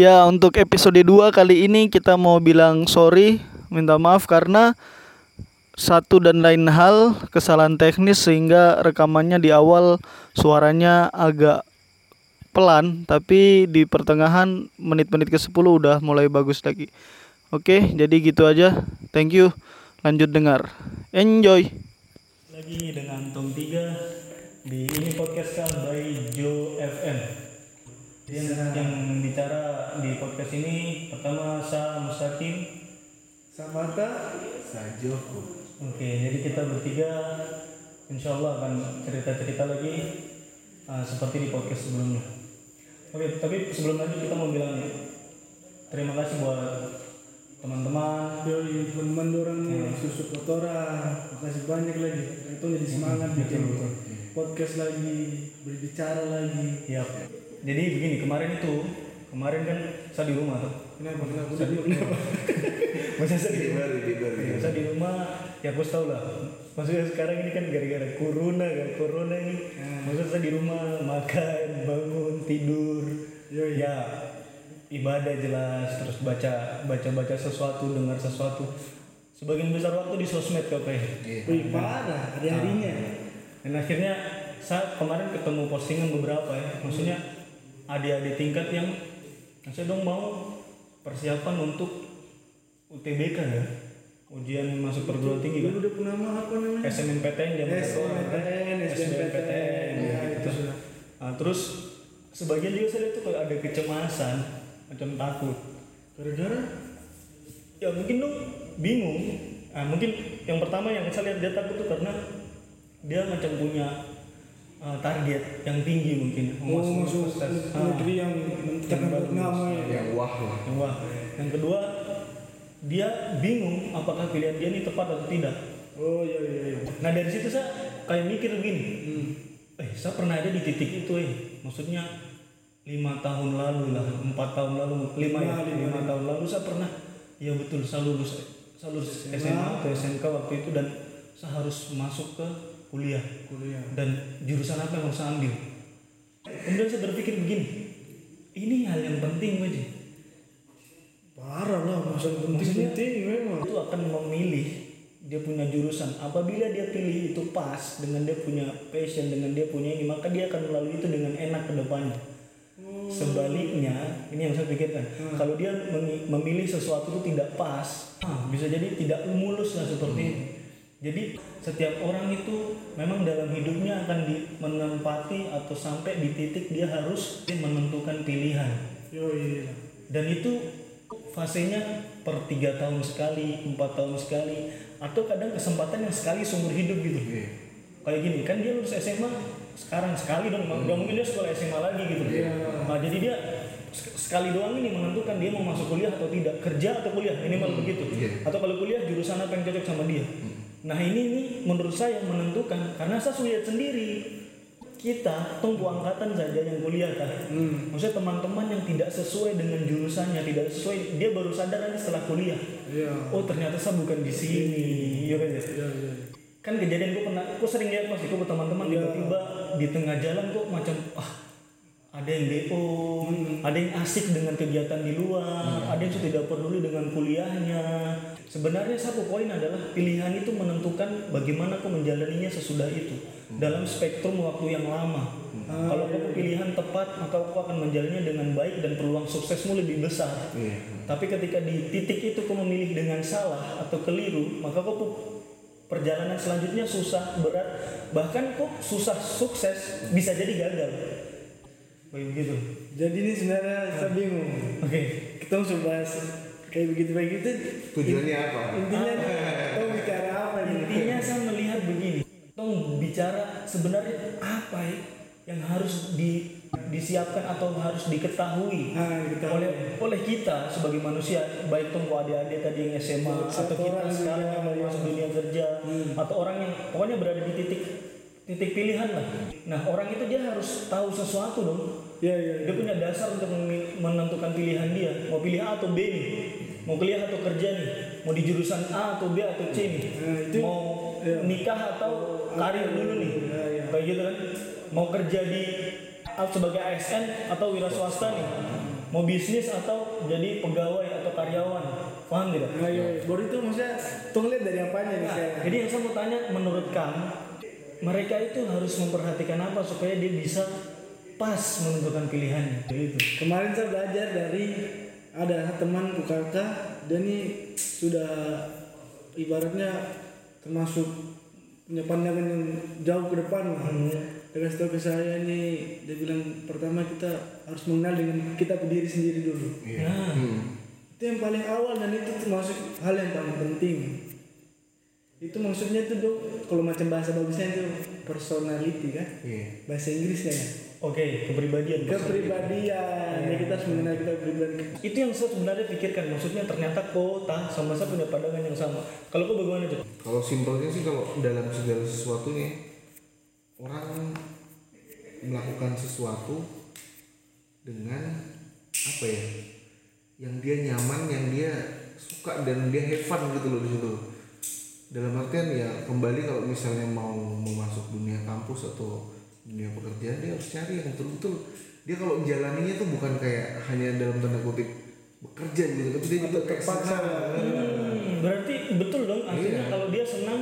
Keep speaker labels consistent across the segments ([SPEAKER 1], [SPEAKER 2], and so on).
[SPEAKER 1] Ya, untuk episode 2 kali ini kita mau bilang sorry, minta maaf karena satu dan lain hal kesalahan teknis sehingga rekamannya di awal suaranya agak pelan tapi di pertengahan menit-menit ke-10 udah mulai bagus lagi. Oke, jadi gitu aja. Thank you. Lanjut dengar. Enjoy. Lagi dengan Tom 3 di ini podcast by Joe FM. Yang, yang bicara di podcast ini pertama saya Musakin.
[SPEAKER 2] Samata Sajoku.
[SPEAKER 1] Oke, jadi kita bertiga insya Allah akan cerita-cerita lagi uh, seperti di podcast sebelumnya. Oke, tapi sebelum lanjut kita mau bilang terima kasih buat teman-teman
[SPEAKER 2] Yoi, teman-teman orang
[SPEAKER 1] Hmm.
[SPEAKER 2] susu kotoran. Makasih banyak lagi. Itu jadi semangat bikin podcast lagi, berbicara lagi.
[SPEAKER 1] Iya. Jadi begini kemarin itu kemarin kan saya di rumah tuh.
[SPEAKER 2] Kenapa? Kenapa?
[SPEAKER 1] Saya di
[SPEAKER 2] Kenapa?
[SPEAKER 1] Masa saya di rumah. Iya, saya di rumah ya aku tahu lah. Maksudnya sekarang ini kan gara-gara corona kan corona ini. Maksudnya saya di rumah makan, bangun, tidur.
[SPEAKER 2] Yoi.
[SPEAKER 1] Ya ibadah jelas terus baca baca baca sesuatu dengar sesuatu sebagian besar waktu di sosmed kok kayak
[SPEAKER 2] Wih, parah. Ada harinya.
[SPEAKER 1] dan akhirnya saya kemarin ketemu postingan beberapa ya maksudnya adik-adik tingkat yang saya dong mau persiapan untuk UTBK ya ujian masuk perguruan tinggi kan
[SPEAKER 2] udah punya nama apa namanya?
[SPEAKER 1] SNMPTN zaman
[SPEAKER 2] SNMPTN,
[SPEAKER 1] SBMPTN
[SPEAKER 2] Ya,
[SPEAKER 1] gitu.
[SPEAKER 2] itu.
[SPEAKER 1] Nah, terus sebagian juga saya lihat tuh kayak ada kecemasan macam takut
[SPEAKER 2] Gara-gara
[SPEAKER 1] ya mungkin dong bingung ah mungkin yang pertama yang saya lihat dia takut tuh karena dia macam punya uh, target yang tinggi mungkin masuk universitas.
[SPEAKER 2] ke
[SPEAKER 1] Ah,
[SPEAKER 2] negeri yang mencetak nama ya.
[SPEAKER 3] Yang wah lah.
[SPEAKER 1] yang wah. yang kedua dia bingung apakah pilihan dia ini tepat atau tidak
[SPEAKER 2] Oh iya iya iya.
[SPEAKER 1] nah dari situ saya kayak mikir begini
[SPEAKER 2] Hmm.
[SPEAKER 1] eh saya pernah ada di titik itu eh maksudnya lima tahun lalu lah empat tahun lalu lima ya
[SPEAKER 2] Lima, lima,
[SPEAKER 1] lima tahun lalu saya pernah ya betul saya lulus saya lulus SMA atau SMK waktu itu dan saya harus masuk ke kuliah.
[SPEAKER 2] Kuliah.
[SPEAKER 1] dan jurusan apa yang harus saya ambil kemudian saya berpikir begini ini hal yang penting aja
[SPEAKER 2] Parah lah, masa penting-penting memang.
[SPEAKER 1] itu akan memilih dia punya jurusan. Apabila dia pilih itu pas dengan dia punya passion dengan dia punya ini maka dia akan melalui itu dengan enak ke depannya. Sebaliknya ini yang saya pikirkan kalau dia memi- memilih sesuatu itu tidak pas ah, bisa jadi tidak mulus lah seperti itu jadi setiap orang itu memang dalam hidupnya akan di, menempati atau sampai di titik dia harus menentukan pilihan.
[SPEAKER 2] Yo iya.
[SPEAKER 1] dan itu fasenya per tiga tahun sekali empat tahun sekali atau kadang kesempatan yang sekali seumur hidup gitu.
[SPEAKER 3] Iya.
[SPEAKER 1] kayak gini kan dia lulus SMA sekarang sekali dong nggak mungkin dia sekolah SMA lagi gitu. Nah jadi dia sek- sekali doang ini menentukan dia mau masuk kuliah atau tidak kerja atau kuliah minimal begitu.
[SPEAKER 3] Iya.
[SPEAKER 1] atau kalau kuliah jurusan apa yang cocok sama dia nah ini nih menurut saya menentukan karena saya sudah lihat sendiri kita tunggu angkatan saja yang kuliah kan
[SPEAKER 2] Hmm.
[SPEAKER 1] maksudnya teman-teman yang tidak sesuai dengan jurusannya tidak sesuai dia baru sadar aja setelah kuliah
[SPEAKER 2] Iya.
[SPEAKER 1] oh ternyata saya bukan di sini iya kan ya?
[SPEAKER 2] Iya iya.
[SPEAKER 1] kan kejadian gue pernah gue sering lihat mas gue teman-teman
[SPEAKER 2] Iya.
[SPEAKER 1] tiba-tiba di tengah jalan kok macam ah ada yang BO, ada yang asik dengan kegiatan di luar, ada yang sudah tidak peduli dengan kuliahnya. Sebenarnya satu poin adalah pilihan itu menentukan bagaimana kau menjalaninya sesudah itu dalam spektrum waktu yang lama. Kalau kau pilihan tepat, maka kau akan menjalannya dengan baik dan peluang suksesmu lebih besar.
[SPEAKER 3] Iya.
[SPEAKER 1] Tapi ketika di titik itu kau memilih dengan salah atau keliru, maka kau pu- perjalanan selanjutnya susah, berat, bahkan kok susah sukses bisa jadi gagal. Begitu.
[SPEAKER 2] Jadi ini sebenarnya saya bingung.
[SPEAKER 1] Oke.
[SPEAKER 2] Kita mau coba bahas kayak begitu begitu.
[SPEAKER 3] Tujuannya apa?
[SPEAKER 2] Intinya kita mau bicara apa ini?
[SPEAKER 1] Intinya saya melihat begini. Tong bicara sebenarnya apa ya yang harus di disiapkan atau harus diketahui
[SPEAKER 2] Nah, kita
[SPEAKER 1] oleh oleh kita sebagai manusia baik tunggu adik-adik tadi yang SMA atau kita
[SPEAKER 2] orang
[SPEAKER 1] sekarang yang mau masuk dunia kerja atau orang yang pokoknya berada di titik titik pilihan lah nah orang itu dia harus tahu sesuatu dong
[SPEAKER 2] Iya iya.
[SPEAKER 1] dia punya dasar untuk menentukan pilihan dia. Mau pilih A atau B nih. Mau kuliah atau kerja nih. Mau di jurusan A atau B atau C nih.
[SPEAKER 2] Nah, itu-
[SPEAKER 1] mau
[SPEAKER 2] iya.
[SPEAKER 1] nikah atau karir dulu nih.
[SPEAKER 2] Iya, iya.
[SPEAKER 1] kayak gitu kan. Mau kerja di sebagai ASN atau wira swasta nih. Mau bisnis atau jadi pegawai atau karyawan. Paham tidak?
[SPEAKER 2] Nah, iya, iya. baru itu maksudnya tuh ngeliat dari apanya nih saya
[SPEAKER 1] jadi yang saya mau tanya menurut kamu mereka itu harus memperhatikan apa supaya dia bisa pas menentukan pilihannya gitu
[SPEAKER 2] kemarin saya belajar dari ada teman kakak dan ini sudah ibaratnya termasuk punya pandangan yang jauh ke depan lah. Dia kasih tahu ke saya nih, dia bilang pertama kita harus mengenal dengan kita berdiri sendiri dulu.
[SPEAKER 1] nah
[SPEAKER 2] Itu yang paling awal dan itu termasuk hal yang paling penting. Itu maksudnya itu dok, kalau macam bahasa bagusnya itu personality kan,
[SPEAKER 3] Iya.
[SPEAKER 2] bahasa Inggrisnya ya.
[SPEAKER 1] Oke kepribadian.
[SPEAKER 2] Kepribadian, ya kita mengenal kita pribadi.
[SPEAKER 1] itu yang saya sebenarnya pikirkan. Maksudnya ternyata kota sama saya punya pandangan yang sama. Kalau kau bagaimana Jok?
[SPEAKER 3] Kalau simpelnya sih kalau dalam segala sesuatunya orang melakukan sesuatu dengan apa ya? Yang dia nyaman yang dia suka dan dia have fun gitu loh di situ. Dalam artian ya kembali kalau misalnya mau memasuk dunia kampus atau dunia pekerjaan dia harus cari yang betul-betul. Dia kalau menjalaninya tuh bukan kayak hanya dalam tanda kutip bekerja gitu tapi dia juga kayak senang.
[SPEAKER 1] Hmm, berarti betul dong artinya
[SPEAKER 3] Iya.
[SPEAKER 1] kalau dia senang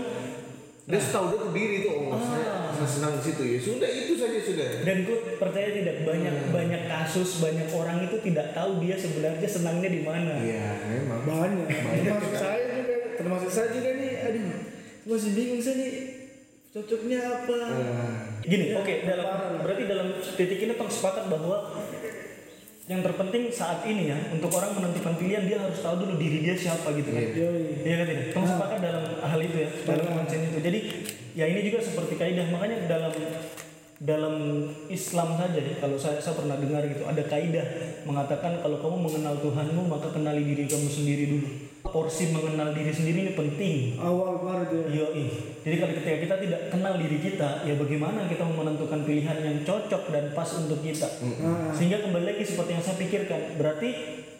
[SPEAKER 3] dia tahu dia berdiri tuh oh saya, saya senang di situ. Ya sudah itu saja sudah.
[SPEAKER 1] Dan gue percaya tidak banyak banyak kasus banyak orang itu tidak tahu dia sebenarnya senangnya di mana.
[SPEAKER 3] Iya memang.
[SPEAKER 2] Banyak. Termasuk saya juga termasuk saya juga nih aduh masih bingung saya nih cocoknya apa.
[SPEAKER 3] Eh,
[SPEAKER 1] gini oke dalam berarti dalam titik ini tong sepakat bahwa yang terpenting saat ini ya untuk orang menentukan pilihan dia harus tahu dulu diri dia siapa gitu kan. Iya kan tidak? Kamu sepakat dalam hal itu ya, dalam konsen itu. Jadi ya ini juga seperti kaidah makanya dalam dalam Islam saja ya, kalau saya, saya pernah dengar gitu ada kaidah mengatakan kalau kamu mengenal Tuhanmu maka kenali diri kamu sendiri dulu. Porsi mengenal diri sendiri ini penting.
[SPEAKER 2] awal baru
[SPEAKER 1] Yoi. Jadi kalau ketika kita tidak kenal diri kita, ya bagaimana kita menentukan pilihan yang cocok dan pas untuk kita.
[SPEAKER 2] Nah,
[SPEAKER 1] Sehingga kembali lagi seperti yang saya pikirkan, berarti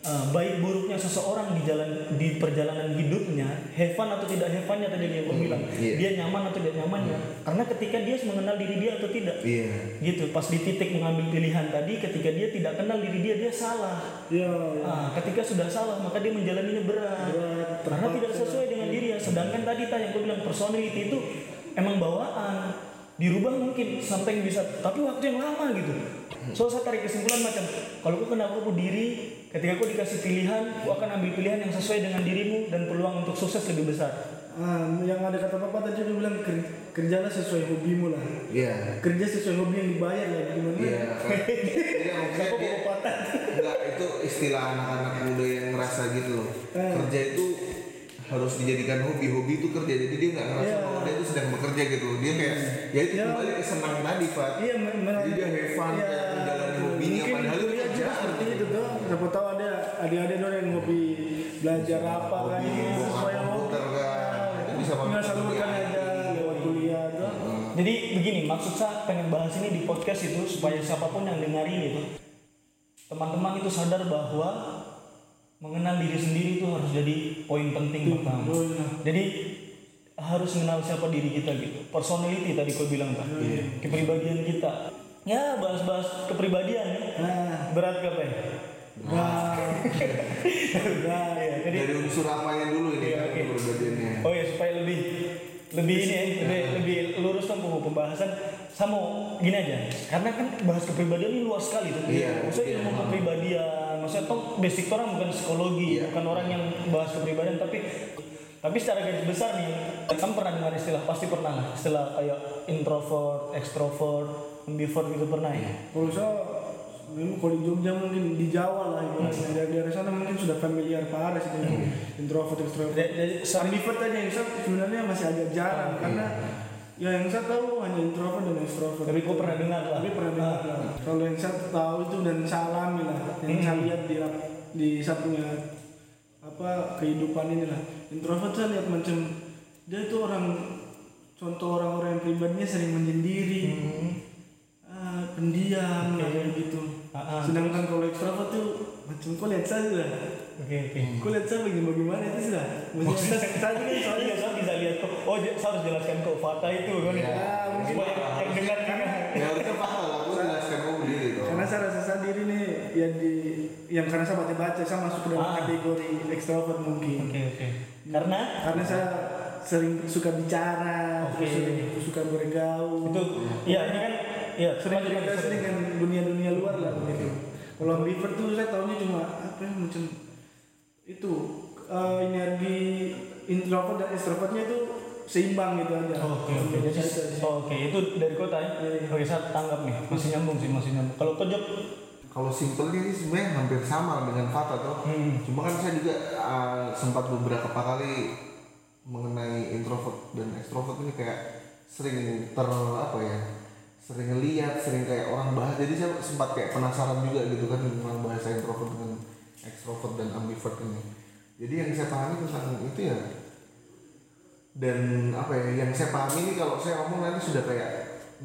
[SPEAKER 1] uh, baik buruknya seseorang di jalan di perjalanan hidupnya, have fun atau tidak have funnya tadi dia bilang,
[SPEAKER 3] iya.
[SPEAKER 1] dia nyaman atau tidak nyamannya. Karena ketika dia mengenal diri dia atau tidak,
[SPEAKER 3] iya
[SPEAKER 1] gitu. Pas di titik mengambil pilihan tadi, ketika dia tidak kenal diri dia, dia salah.
[SPEAKER 2] ya
[SPEAKER 1] Ah, ketika sudah salah maka dia menjalaninya berat,
[SPEAKER 2] Berat,
[SPEAKER 1] karena tidak sesuai dengan. Sedangkan tadi tanya gue bilang personality itu emang bawaan, dirubah mungkin sampai bisa, tapi waktu yang lama gitu. So saya tarik kesimpulan macam kalau gue kenal aku diri, ketika aku dikasih pilihan, aku akan ambil pilihan yang sesuai dengan dirimu dan peluang untuk sukses lebih besar.
[SPEAKER 2] Ah, yang ada kata papa tadi dia bilang "Ker- kerjalah sesuai hobimu lah.
[SPEAKER 3] Iya.
[SPEAKER 2] Kerja sesuai hobi yang dibayar ya gimana?
[SPEAKER 3] Iya. Iya maksudnya dia enggak itu istilah anak-anak muda yang ngerasa gitu loh.
[SPEAKER 2] Eh.
[SPEAKER 3] kerja itu harus dijadikan hobi. Hobi itu kerja jadi dia nggak ngerasa
[SPEAKER 2] Iya.
[SPEAKER 3] bahwa dia itu sedang bekerja gitu. Dia kayak ya itu
[SPEAKER 2] Iya.
[SPEAKER 3] kembali ke senang tadi Pak.
[SPEAKER 2] Iya men-
[SPEAKER 3] jadi dia have fun
[SPEAKER 2] iya,
[SPEAKER 3] kayak menjalani hobinya
[SPEAKER 2] mungkin
[SPEAKER 3] padahal itu kerjaan
[SPEAKER 2] seperti itu tuh siapa tahu ada adik-adik dong yang hobi belajar apa kan sesuai
[SPEAKER 3] komputer kan. Itu bisa
[SPEAKER 2] tinggal
[SPEAKER 3] banget
[SPEAKER 2] salurkan aja lewat kuliah tuh
[SPEAKER 1] Jadi begini, maksud saya pengen bahas ini di podcast itu supaya siapa pun yang dengarin itu teman-teman itu sadar bahwa mengenal diri sendiri itu harus jadi poin penting pertama.
[SPEAKER 2] Iya.
[SPEAKER 1] Jadi harus mengenal siapa diri kita gitu. Personality tadi kau bilang kan. Kepribadian kita. Ya bahas-bahas kepribadian. ya.
[SPEAKER 2] nah
[SPEAKER 1] Berat apa ya?
[SPEAKER 2] nah
[SPEAKER 1] Nah, ya. Jadi
[SPEAKER 3] dari unsur apanya dulu ini
[SPEAKER 1] Iya,
[SPEAKER 3] kan
[SPEAKER 1] oke.
[SPEAKER 3] perbedanya
[SPEAKER 1] Oh ya supaya lebih lebih ini ya, lebih, lebih lurus pem- pembahasan. Saya mau gini aja, karena kan bahas kepribadian ini luas sekali tuh.
[SPEAKER 3] Iya,
[SPEAKER 1] Maksudnya
[SPEAKER 3] iya.
[SPEAKER 1] ilmu kepribadian, maksudnya toh basic orang bukan psikologi,
[SPEAKER 3] Iya.
[SPEAKER 1] bukan orang yang bahas kepribadian, tapi tapi secara garis besar nih, kamu pernah dengar istilah pasti pernah lah, istilah kayak introvert, extrovert, ambivert gitu pernah ya.
[SPEAKER 2] kalau saya dulu kalau di Jogja mungkin di Jawa lah ibaratnya dari daerah sana mungkin sudah familiar parah sih dengan introvert extrovert
[SPEAKER 1] Jadi- jadi sering-
[SPEAKER 2] ambivert aja yang saya sebenarnya masih agak jarang karena ya yang saya tahu hanya introvert dan extrovert.
[SPEAKER 1] Tapi kau pernah dengar lah.
[SPEAKER 2] tapi pernah dengar lah. kalau yang saya tahu itu dan saya alami lah. Yang saya lihat di di saya punya apa kehidupan ini lah introvert saya lihat macam dia itu orang contoh orang-orang yang pribadinya sering menyendiri. Ah, pendiam lah kayak gitu.
[SPEAKER 1] Ah, ah.
[SPEAKER 2] sedangkan kalau ekstrovert tuh macam kau lihat saya lah
[SPEAKER 1] Oke oke.
[SPEAKER 2] kau lihat saya bagaimana bagaimana itu sudah maksudnya saya kan soalnya
[SPEAKER 1] Iya, saya bisa lihat kok. Oh, saya harus jelaskan kok fakta itu kan.
[SPEAKER 3] Iya.
[SPEAKER 1] Supaya yang dengar juga.
[SPEAKER 3] ya harusnya paham lah aku jelaskan kamu diri
[SPEAKER 2] ya di yang karena saya baca-baca saya masuk ke dalam
[SPEAKER 1] Ah.
[SPEAKER 2] kategori ekstrovert mungkin.
[SPEAKER 1] Oke oke. Karena
[SPEAKER 2] Karena saya sering suka bicara, terus sering suka bergaul.
[SPEAKER 1] itu ya ini kan ya
[SPEAKER 2] sering kita sering kan dunia-dunia luar lah begitu. Kalau ambivert tuh saya tahunya cuma apa ya macam itu eh, energi introvert dan extrovertnya itu seimbang gitu aja.
[SPEAKER 1] Oke oke oke itu dari kota ya. Oke saya tanggap nih masih nyambung sih masih nyambung. Kalau kejok
[SPEAKER 3] Kalau simpelnya ini sebenarnya hampir sama dengan Fata toh.
[SPEAKER 1] Hmm.
[SPEAKER 3] Cuma kan saya juga uh, sempat beberapa kali mengenai introvert dan ekstrovert ini kayak sering ter apa ya sering lihat sering kayak orang bahas. Jadi saya sempat kayak penasaran juga gitu kan tentang bahasa introvert dengan ekstrovert dan ambivert ini. Jadi yang saya pahami tentang itu ya dan apa ya yang saya pahami ini kalau saya ngomong nanti sudah kayak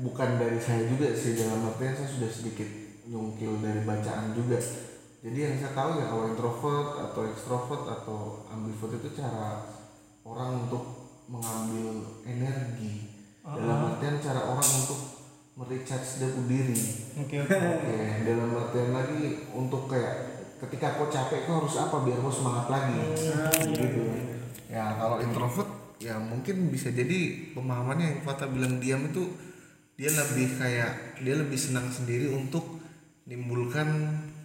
[SPEAKER 3] bukan dari saya juga sih dalam artian saya sudah sedikit nyungkil dari bacaan juga. Jadi yang saya tahu ya kalau introvert atau ekstrovert atau ambivert itu cara orang untuk mengambil energi. Dalam artian cara orang untuk merecharge diri
[SPEAKER 1] oke oke.
[SPEAKER 3] Oke, dalam artian lagi untuk kayak ketika kau capek kau harus apa biar kau semangat lagi. gitu. Ya kalau introvert ya mungkin bisa jadi pemahamannya yang Fata bilang diam itu dia lebih kayak dia lebih senang sendiri untuk nimbulkan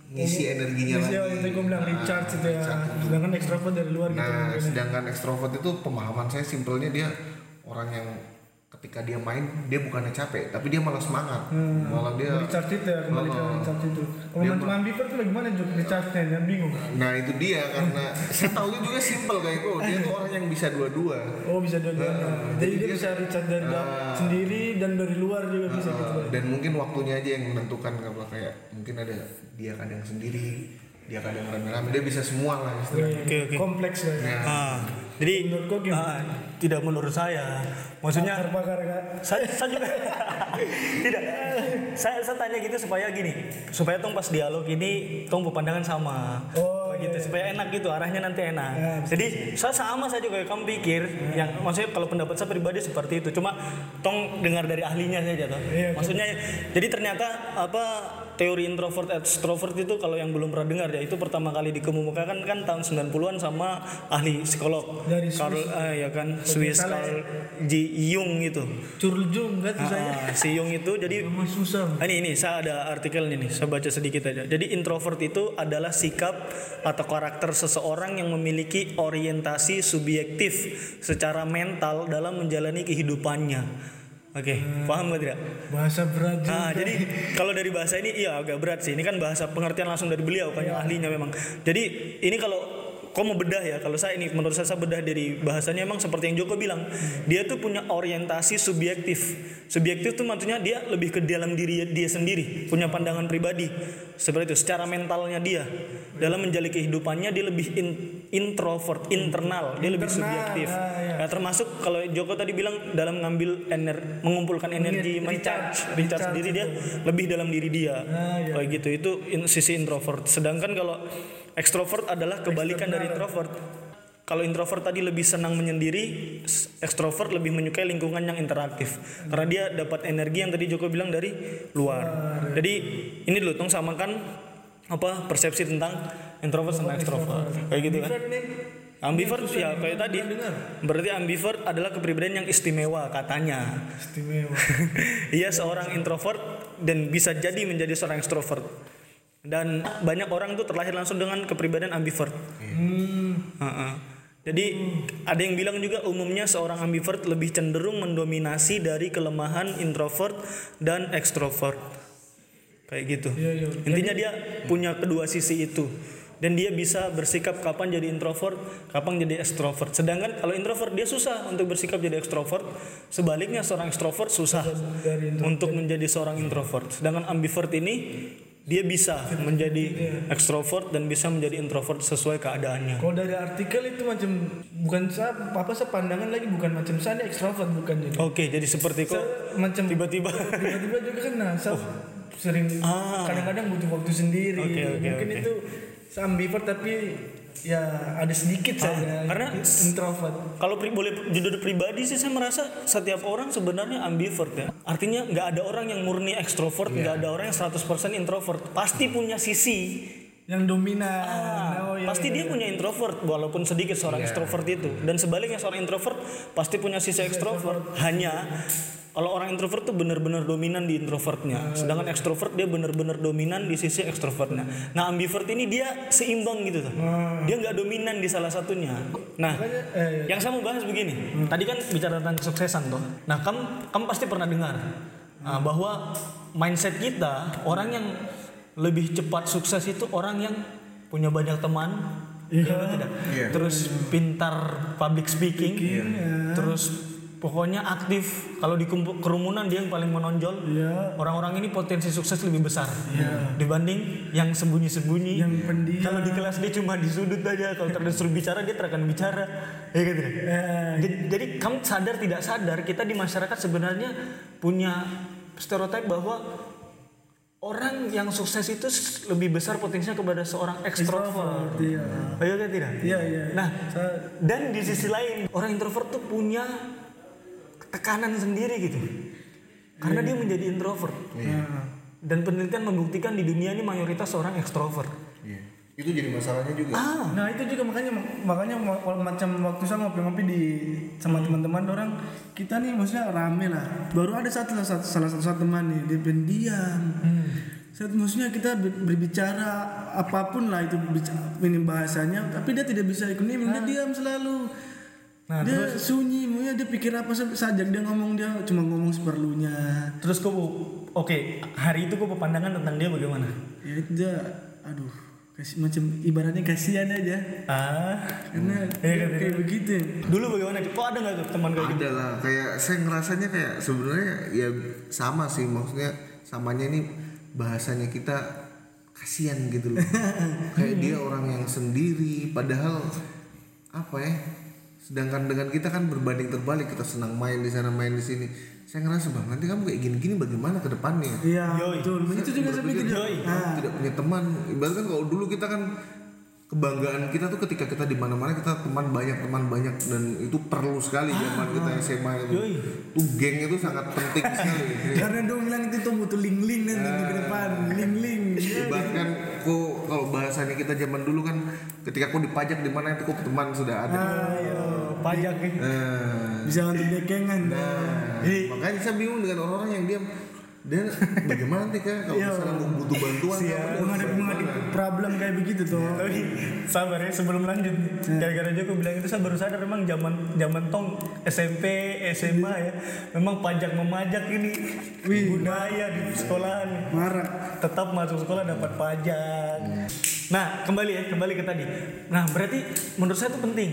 [SPEAKER 3] ngisi energinya
[SPEAKER 2] Jadi
[SPEAKER 3] lagi.
[SPEAKER 2] tadi gue bilang
[SPEAKER 3] Nah,
[SPEAKER 2] recharge itu ya. Sedangkan ekstrovert dari luar gitu.
[SPEAKER 3] Nah,
[SPEAKER 2] mungkin.
[SPEAKER 3] sedangkan ekstrovert itu pemahaman saya simpelnya dia orang yang ketika dia main dia bukannya capek tapi dia malah semangat malah dia
[SPEAKER 2] recharge itu ya kembali ke
[SPEAKER 3] Oh.
[SPEAKER 2] recharge itu. Kalau
[SPEAKER 3] Dia
[SPEAKER 2] macam ambivert tuh gimana juga recharge-nya? Jangan bingung.
[SPEAKER 3] Nah itu dia karena saya tahu juga simpel kayak kok dia tuh orang yang bisa dua-dua.
[SPEAKER 2] Oh bisa dua
[SPEAKER 3] Ah,
[SPEAKER 2] Jadi
[SPEAKER 3] jadi
[SPEAKER 2] dia
[SPEAKER 3] dia-
[SPEAKER 2] bisa recharge dari dalam
[SPEAKER 3] Ah.
[SPEAKER 2] sendiri dan dari luar juga bisa gitu.
[SPEAKER 3] Dan mungkin waktunya aja yang menentukan kalau kayak mungkin ada dia kadang sendiri, dia kadang rame-rame, dia bisa semua lah istilahnya.
[SPEAKER 1] Oke, oke.
[SPEAKER 2] Kompleks lah. ya.
[SPEAKER 1] Ah, jadi
[SPEAKER 2] Menurut kau gimana?
[SPEAKER 1] ah, tidak menurut saya. Maksudnya
[SPEAKER 2] Bakar-bakar kak.
[SPEAKER 1] saya, saya juga tidak saya, saya tanya gitu supaya gini supaya tong pas dialog ini tong pandangan sama
[SPEAKER 2] Oh,
[SPEAKER 1] gitu supaya enak gitu arahnya nanti enak
[SPEAKER 2] Ya,
[SPEAKER 1] jadi saya sama saja kayak kamu pikir yang maksudnya kalau pendapat saya pribadi seperti itu cuma tong dengar dari ahlinya saja toh
[SPEAKER 2] Iya,
[SPEAKER 1] maksudnya jadi ternyata apa teori introvert extrovert itu kalau yang belum pernah dengar ya itu pertama kali dikemukakan kan tahun 90-an sama ahli psikolog
[SPEAKER 2] Dari
[SPEAKER 1] Carl eh, ya kan Swiss
[SPEAKER 2] salah
[SPEAKER 1] Carl G Jung itu
[SPEAKER 2] Curjung kan tuh saya.
[SPEAKER 1] Ah, si Jung itu jadi
[SPEAKER 2] susah.
[SPEAKER 1] Ah, ini ini saya ada artikelnya nih, saya baca sedikit aja. Jadi introvert itu adalah sikap atau karakter seseorang yang memiliki orientasi subjektif secara mental dalam menjalani kehidupannya. Oke, paham gak tidak?
[SPEAKER 2] Bahasa berat juga.
[SPEAKER 1] Nah, jadi kalau dari bahasa ini iya agak berat sih. Ini kan bahasa pengertian langsung dari beliau kan yang ahlinya memang. Jadi ini kalau kau mau bedah ya, kalau saya ini menurut saya, saya bedah dari bahasanya emang seperti yang Joko bilang, dia tuh punya orientasi subjektif. Subjektif tuh maksudnya dia lebih ke dalam diri dia sendiri, punya pandangan pribadi. Seperti itu, secara mentalnya dia dalam menjalani kehidupannya dia lebih in- introvert, internal, dia lebih
[SPEAKER 2] Internal,
[SPEAKER 1] subjektif. Ya, termasuk kalau Joko tadi bilang dalam ngambil ener mengumpulkan energi,
[SPEAKER 2] Recharge,
[SPEAKER 1] mencharge,
[SPEAKER 2] recharge
[SPEAKER 1] recharge diri dia lebih dalam diri dia.
[SPEAKER 2] Ah, iya.
[SPEAKER 1] Kayak gitu itu in- sisi introvert. Sedangkan kalau ekstrovert adalah kebalikan dari introvert. Kalau introvert tadi lebih senang menyendiri, ekstrovert lebih menyukai lingkungan yang interaktif. Karena dia dapat energi yang tadi Joko bilang dari luar. Jadi ini dulu tong samakan apa persepsi tentang introvert sama ekstrovert. Kayak gitu kan.
[SPEAKER 2] Ambivert
[SPEAKER 1] ya kayak tadi. Berarti ambivert adalah kepribadian yang istimewa katanya.
[SPEAKER 2] Istimewa.
[SPEAKER 1] Ia seorang introvert dan bisa jadi menjadi seorang ekstrovert. Dan banyak orang tuh terlahir langsung dengan kepribadian ambivert.
[SPEAKER 2] Hmm.
[SPEAKER 1] Heeh. Jadi ada yang bilang juga umumnya seorang ambivert lebih cenderung mendominasi dari kelemahan introvert dan ekstrovert. Kayak gitu.
[SPEAKER 2] Iya, iya.
[SPEAKER 1] Intinya dia punya kedua sisi itu. Dan dia bisa bersikap kapan jadi introvert, kapan jadi ekstrovert. Sedangkan kalau introvert dia susah untuk bersikap jadi ekstrovert. Sebaliknya seorang ekstrovert susah untuk menjadi seorang introvert. Sedangkan ambivert ini dia bisa menjadi ekstrovert dan bisa menjadi introvert sesuai keadaannya.
[SPEAKER 2] Kalau dari artikel itu macam bukan saya apa saya pandangan lagi bukan macam saya ekstrovert bukan jadi.
[SPEAKER 1] Oke, jadi seperti kok
[SPEAKER 2] Saya macam
[SPEAKER 1] tiba-tiba
[SPEAKER 2] tiba-tiba juga kan nah, saya sering
[SPEAKER 1] Ah.
[SPEAKER 2] kadang-kadang butuh waktu sendiri.
[SPEAKER 1] Oke, oke,
[SPEAKER 2] Mungkin
[SPEAKER 1] oke.
[SPEAKER 2] itu ambivert tapi ya ada sedikit saja
[SPEAKER 1] karena-
[SPEAKER 2] introvert.
[SPEAKER 1] Kalau pri, boleh jujur pribadi sih saya merasa setiap orang sebenarnya ambivert ya. Artinya nggak ada orang yang murni ekstrovert, nggak ada orang yang 100% introvert. Pasti punya sisi.
[SPEAKER 2] yang dominan.
[SPEAKER 1] Ah,
[SPEAKER 2] Oh, iya,
[SPEAKER 1] pasti
[SPEAKER 2] iya,
[SPEAKER 1] dia punya introvert walaupun sedikit seorang ekstrovert itu. Dan sebaliknya seorang introvert pasti punya sisi ekstrovert. Hanya kalau orang introvert tuh benar-benar dominan di introvertnya. Sedangkan ekstrovert dia benar-benar dominan di sisi ekstrovertnya. Nah, ambivert ini dia seimbang gitu tuh. Dia nggak dominan di salah satunya. Nah,
[SPEAKER 2] eh,
[SPEAKER 1] yang saya mau bahas begini. Tadi kan bicara tentang kesuksesan tuh. Nah, kamu kamu pasti pernah dengar ah, bahwa mindset kita orang yang lebih cepat sukses itu orang yang punya banyak teman, iya atau tidak?
[SPEAKER 3] Iya.
[SPEAKER 1] Terus pintar public speaking, terus pokoknya aktif. Kalau di kerumunan dia yang paling menonjol.
[SPEAKER 2] Iya.
[SPEAKER 1] Orang-orang ini potensi sukses lebih besar dibanding yang sembunyi-sembunyi.
[SPEAKER 2] Yang pendiam.
[SPEAKER 1] Kalau di kelas dia cuma di sudut aja. Kalau disuruh bicara dia terkan bicara. Ya gitu. deh. Jadi, jadi kamu sadar tidak sadar kita di masyarakat sebenarnya punya stereotip bahwa orang yang sukses itu lebih besar potensinya kepada seorang ekstrovert.
[SPEAKER 2] Iya.
[SPEAKER 1] Oh, Iya kan tidak?
[SPEAKER 2] Iya, iya.
[SPEAKER 1] Nah, dan di sisi lain orang introvert tuh punya tekanan sendiri gitu. Karena dia menjadi introvert. Dan penelitian membuktikan di dunia ini mayoritas orang ekstrovert.
[SPEAKER 3] Iya. Itu jadi masalahnya juga.
[SPEAKER 2] Nah itu juga makanya makanya ma- ma- macam waktu saya ngopi-ngopi di sama teman-teman orang kita nih maksudnya rame lah. Baru ada satu satu- salah satu, satu teman nih dia pendiam. Saya maksudnya kita ber- berbicara apa pun lah itu ini bahasanya, tapi dia tidak bisa ikut nih, dia diam selalu.
[SPEAKER 1] Nah,
[SPEAKER 2] dia sunyi, maunya dia pikir apa saja dia ngomong dia cuma ngomong seperlunya.
[SPEAKER 1] Terus kok oke, hari itu kok pandangan tentang dia bagaimana?
[SPEAKER 2] Ya itu dia, aduh, kasih macam ibaratnya kasihan aja,
[SPEAKER 1] Ah,
[SPEAKER 2] karena
[SPEAKER 1] Iya,
[SPEAKER 2] kayak, kayak begitu.
[SPEAKER 1] dulu bagaimana? Kok ada nggak tuh teman kayak gitu?
[SPEAKER 3] Ada lah, kayak saya ngerasanya kayak sebenarnya ya sama sih maksudnya samanya ini bahasanya kita kasihan gitu loh. kayak dia orang yang sendiri padahal apa ya? Sedangkan dengan kita kan berbanding terbalik kita senang main di sana main di sini. Saya ngerasa bang nanti kamu kayak gini-gini bagaimana ke depannya?
[SPEAKER 2] Iya, betul. Itu juga saya pikir.
[SPEAKER 1] Yoi.
[SPEAKER 2] Ah,
[SPEAKER 3] tidak punya teman. Ibaratkan kalau dulu kita kan kebanggaan kita tuh ketika kita di mana-mana kita teman banyak teman banyak dan itu perlu sekali zaman kita SMA itu.
[SPEAKER 1] Yoi.
[SPEAKER 3] Tuh geng itu sangat penting sekali.
[SPEAKER 2] Karena dong bilang itu tuh butuh link-link nanti di depan, link-link.
[SPEAKER 3] Bahkan kok kalau bahasanya kita zaman dulu kan ketika kau dipajak di mana itu kok teman sudah ada.
[SPEAKER 1] Ayo, pajak nih.
[SPEAKER 3] Nah,
[SPEAKER 2] Bisa untuk dekengan.
[SPEAKER 3] Jadi, makanya saya bingung dengan orang-orang yang diam. Dia bagaimana nanti kak? Kalau misalnya mau butuh bantuan kamu
[SPEAKER 2] Menghadapi menghadapi problem kayak begitu tuh.
[SPEAKER 1] Tapi sabar ya sebelum lanjut. Gara-gara Joko bilang itu saya baru sadar memang zaman zaman tong SMP SMA ya. Memang pajak memajak ini. Budaya di sekolahan.
[SPEAKER 2] Marah.
[SPEAKER 1] tetap masuk sekolah dapat pajak. Nah kembali ya kembali ke tadi. Nah berarti menurut saya itu penting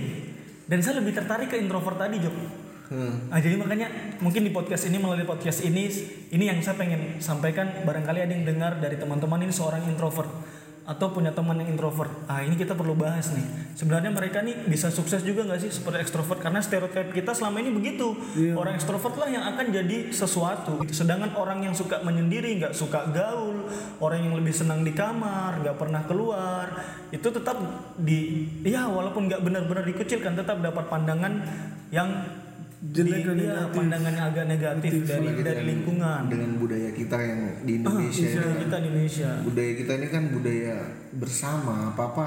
[SPEAKER 1] dan saya lebih tertarik ke introvert tadi Jok. Nah, jadi makanya mungkin di podcast ini melalui podcast ini ini yang saya pengen sampaikan. Barangkali ada yang dengar dari teman-teman ini seorang introvert atau punya teman yang introvert. Ah ini kita perlu bahas nih. Sebenarnya mereka nih bisa sukses juga nggak sih seperti ekstrovert karena stereotip kita selama ini begitu. Orang ekstrovert lah yang akan jadi sesuatu. Sedangkan orang yang suka menyendiri, nggak suka gaul, orang yang lebih senang di kamar, nggak pernah keluar, itu tetap di ya walaupun nggak benar-benar dikucilkan tetap dapat pandangan yang
[SPEAKER 2] Jelek
[SPEAKER 1] di- iya, pandangannya agak negatif dari dari
[SPEAKER 3] dengan-
[SPEAKER 1] lingkungan.
[SPEAKER 3] dengan budaya kita yang di Indonesia
[SPEAKER 1] Budaya
[SPEAKER 3] ini.
[SPEAKER 1] kita di Indonesia.
[SPEAKER 3] budaya kita ini kan budaya bersama apa apa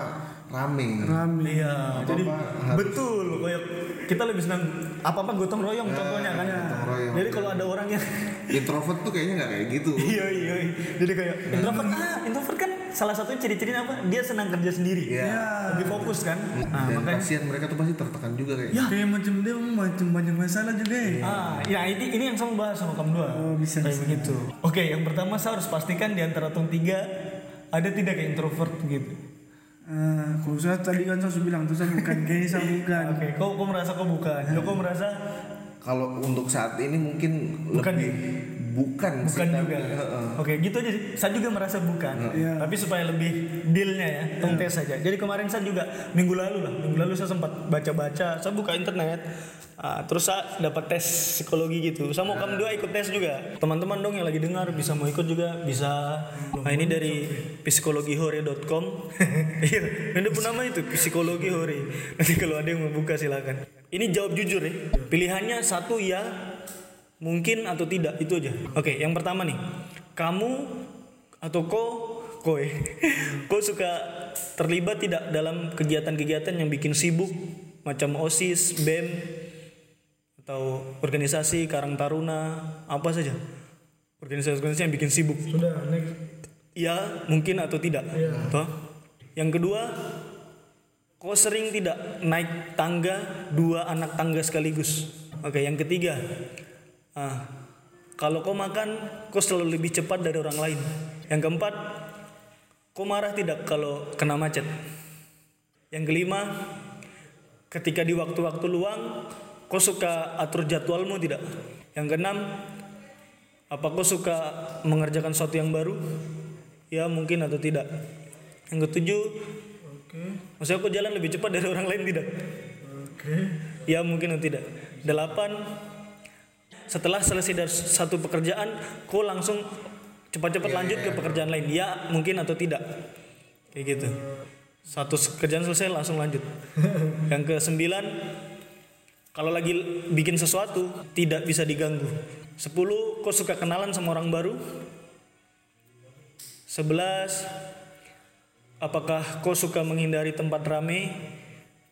[SPEAKER 3] rame
[SPEAKER 2] Rame.
[SPEAKER 1] Iya, jadi
[SPEAKER 3] harus-
[SPEAKER 1] betul kayak kita lebih senang apa-apa gotong royong contohnya kan.
[SPEAKER 3] gotong royong.
[SPEAKER 1] Jadi kalau ada orang yang
[SPEAKER 3] introvert tuh kayaknya nggak kayak gitu
[SPEAKER 1] iya iya iya. jadi kayak introvert ah introvert kan salah satu ciri-cirinya apa? Dia senang kerja sendiri.
[SPEAKER 3] Iya.
[SPEAKER 1] Lebih fokus kan. Nah,
[SPEAKER 3] dan
[SPEAKER 1] makanya
[SPEAKER 3] kasihan mereka tuh pasti tertekan juga kayak
[SPEAKER 1] Ya.
[SPEAKER 2] Kayak macam dia macam banyak masalah juga ya.
[SPEAKER 1] Ah, ya ini ini yang saya bahas sama kamu dua.
[SPEAKER 2] Oh, bisa,
[SPEAKER 1] Kayak
[SPEAKER 2] bisa.
[SPEAKER 1] begitu. Oke, yang pertama saya harus pastikan di antara tong tiga ada tidak kayak introvert gitu.
[SPEAKER 2] Ah, kalau saya tadi kan saya sudah bilang tuh saya bukan gay, saya bukan.
[SPEAKER 1] Oke, kau kau merasa kau bukan. Joko merasa
[SPEAKER 3] kalau untuk saat ini mungkin
[SPEAKER 1] Bukan
[SPEAKER 3] lebih bukan, sih,
[SPEAKER 1] bukan
[SPEAKER 3] tapi-
[SPEAKER 1] juga.
[SPEAKER 3] Heeh.
[SPEAKER 1] oke gitu aja sih. Saya juga merasa bukan. Tapi supaya lebih dealnya ya tong tes saja jadi kemarin saya juga minggu lalu lah. Minggu lalu saya sempat baca-baca. Saya buka internet Ah, terus saya dapat tes psikologi gitu. Saya mau kamu dua ikut tes juga. Teman-teman dong yang lagi dengar bisa mau ikut juga bisa. Nah ini dari psikologihore.com iya. Ini pun nama itu psikologi hore. Nanti kalau ada yang mau buka silakan. Ini jawab jujur ya. Pilihannya satu ya Mungkin atau tidak itu aja. Oke, yang pertama nih. Kamu atau kau kowe kau suka terlibat tidak dalam kegiatan-kegiatan yang bikin sibuk macam OSIS, BEM atau organisasi Karang Taruna, apa saja. Organisasi-organisasi yang bikin sibuk.
[SPEAKER 2] Sudah, next.
[SPEAKER 1] Ya, mungkin atau tidak. Toh? Yang kedua, kau sering tidak naik tangga dua anak tangga sekaligus. Oke, yang ketiga, ah, kalau kau makan, kau selalu lebih cepat dari orang lain. Yang keempat, kau marah tidak kalau kena macet. Yang kelima, ketika di waktu-waktu luang, kau suka atur jadwalmu tidak? Yang keenam, apa kau suka mengerjakan sesuatu yang baru? Ya mungkin atau tidak. Yang ketujuh,
[SPEAKER 2] Oke.
[SPEAKER 1] maksudnya kau jalan lebih cepat dari orang lain tidak?
[SPEAKER 2] Oke.
[SPEAKER 1] Ya mungkin atau tidak. Delapan, setelah selesai dari satu pekerjaan, kau langsung cepat-cepat lanjut ke pekerjaan lain. Ya mungkin atau tidak. Kayak gitu. Satu kerjaan selesai langsung lanjut. Yang ke sembilan, kalau lagi bikin sesuatu tidak bisa diganggu. Sepuluh, kau suka kenalan sama orang baru. Sebelas, apakah kau suka menghindari tempat rame,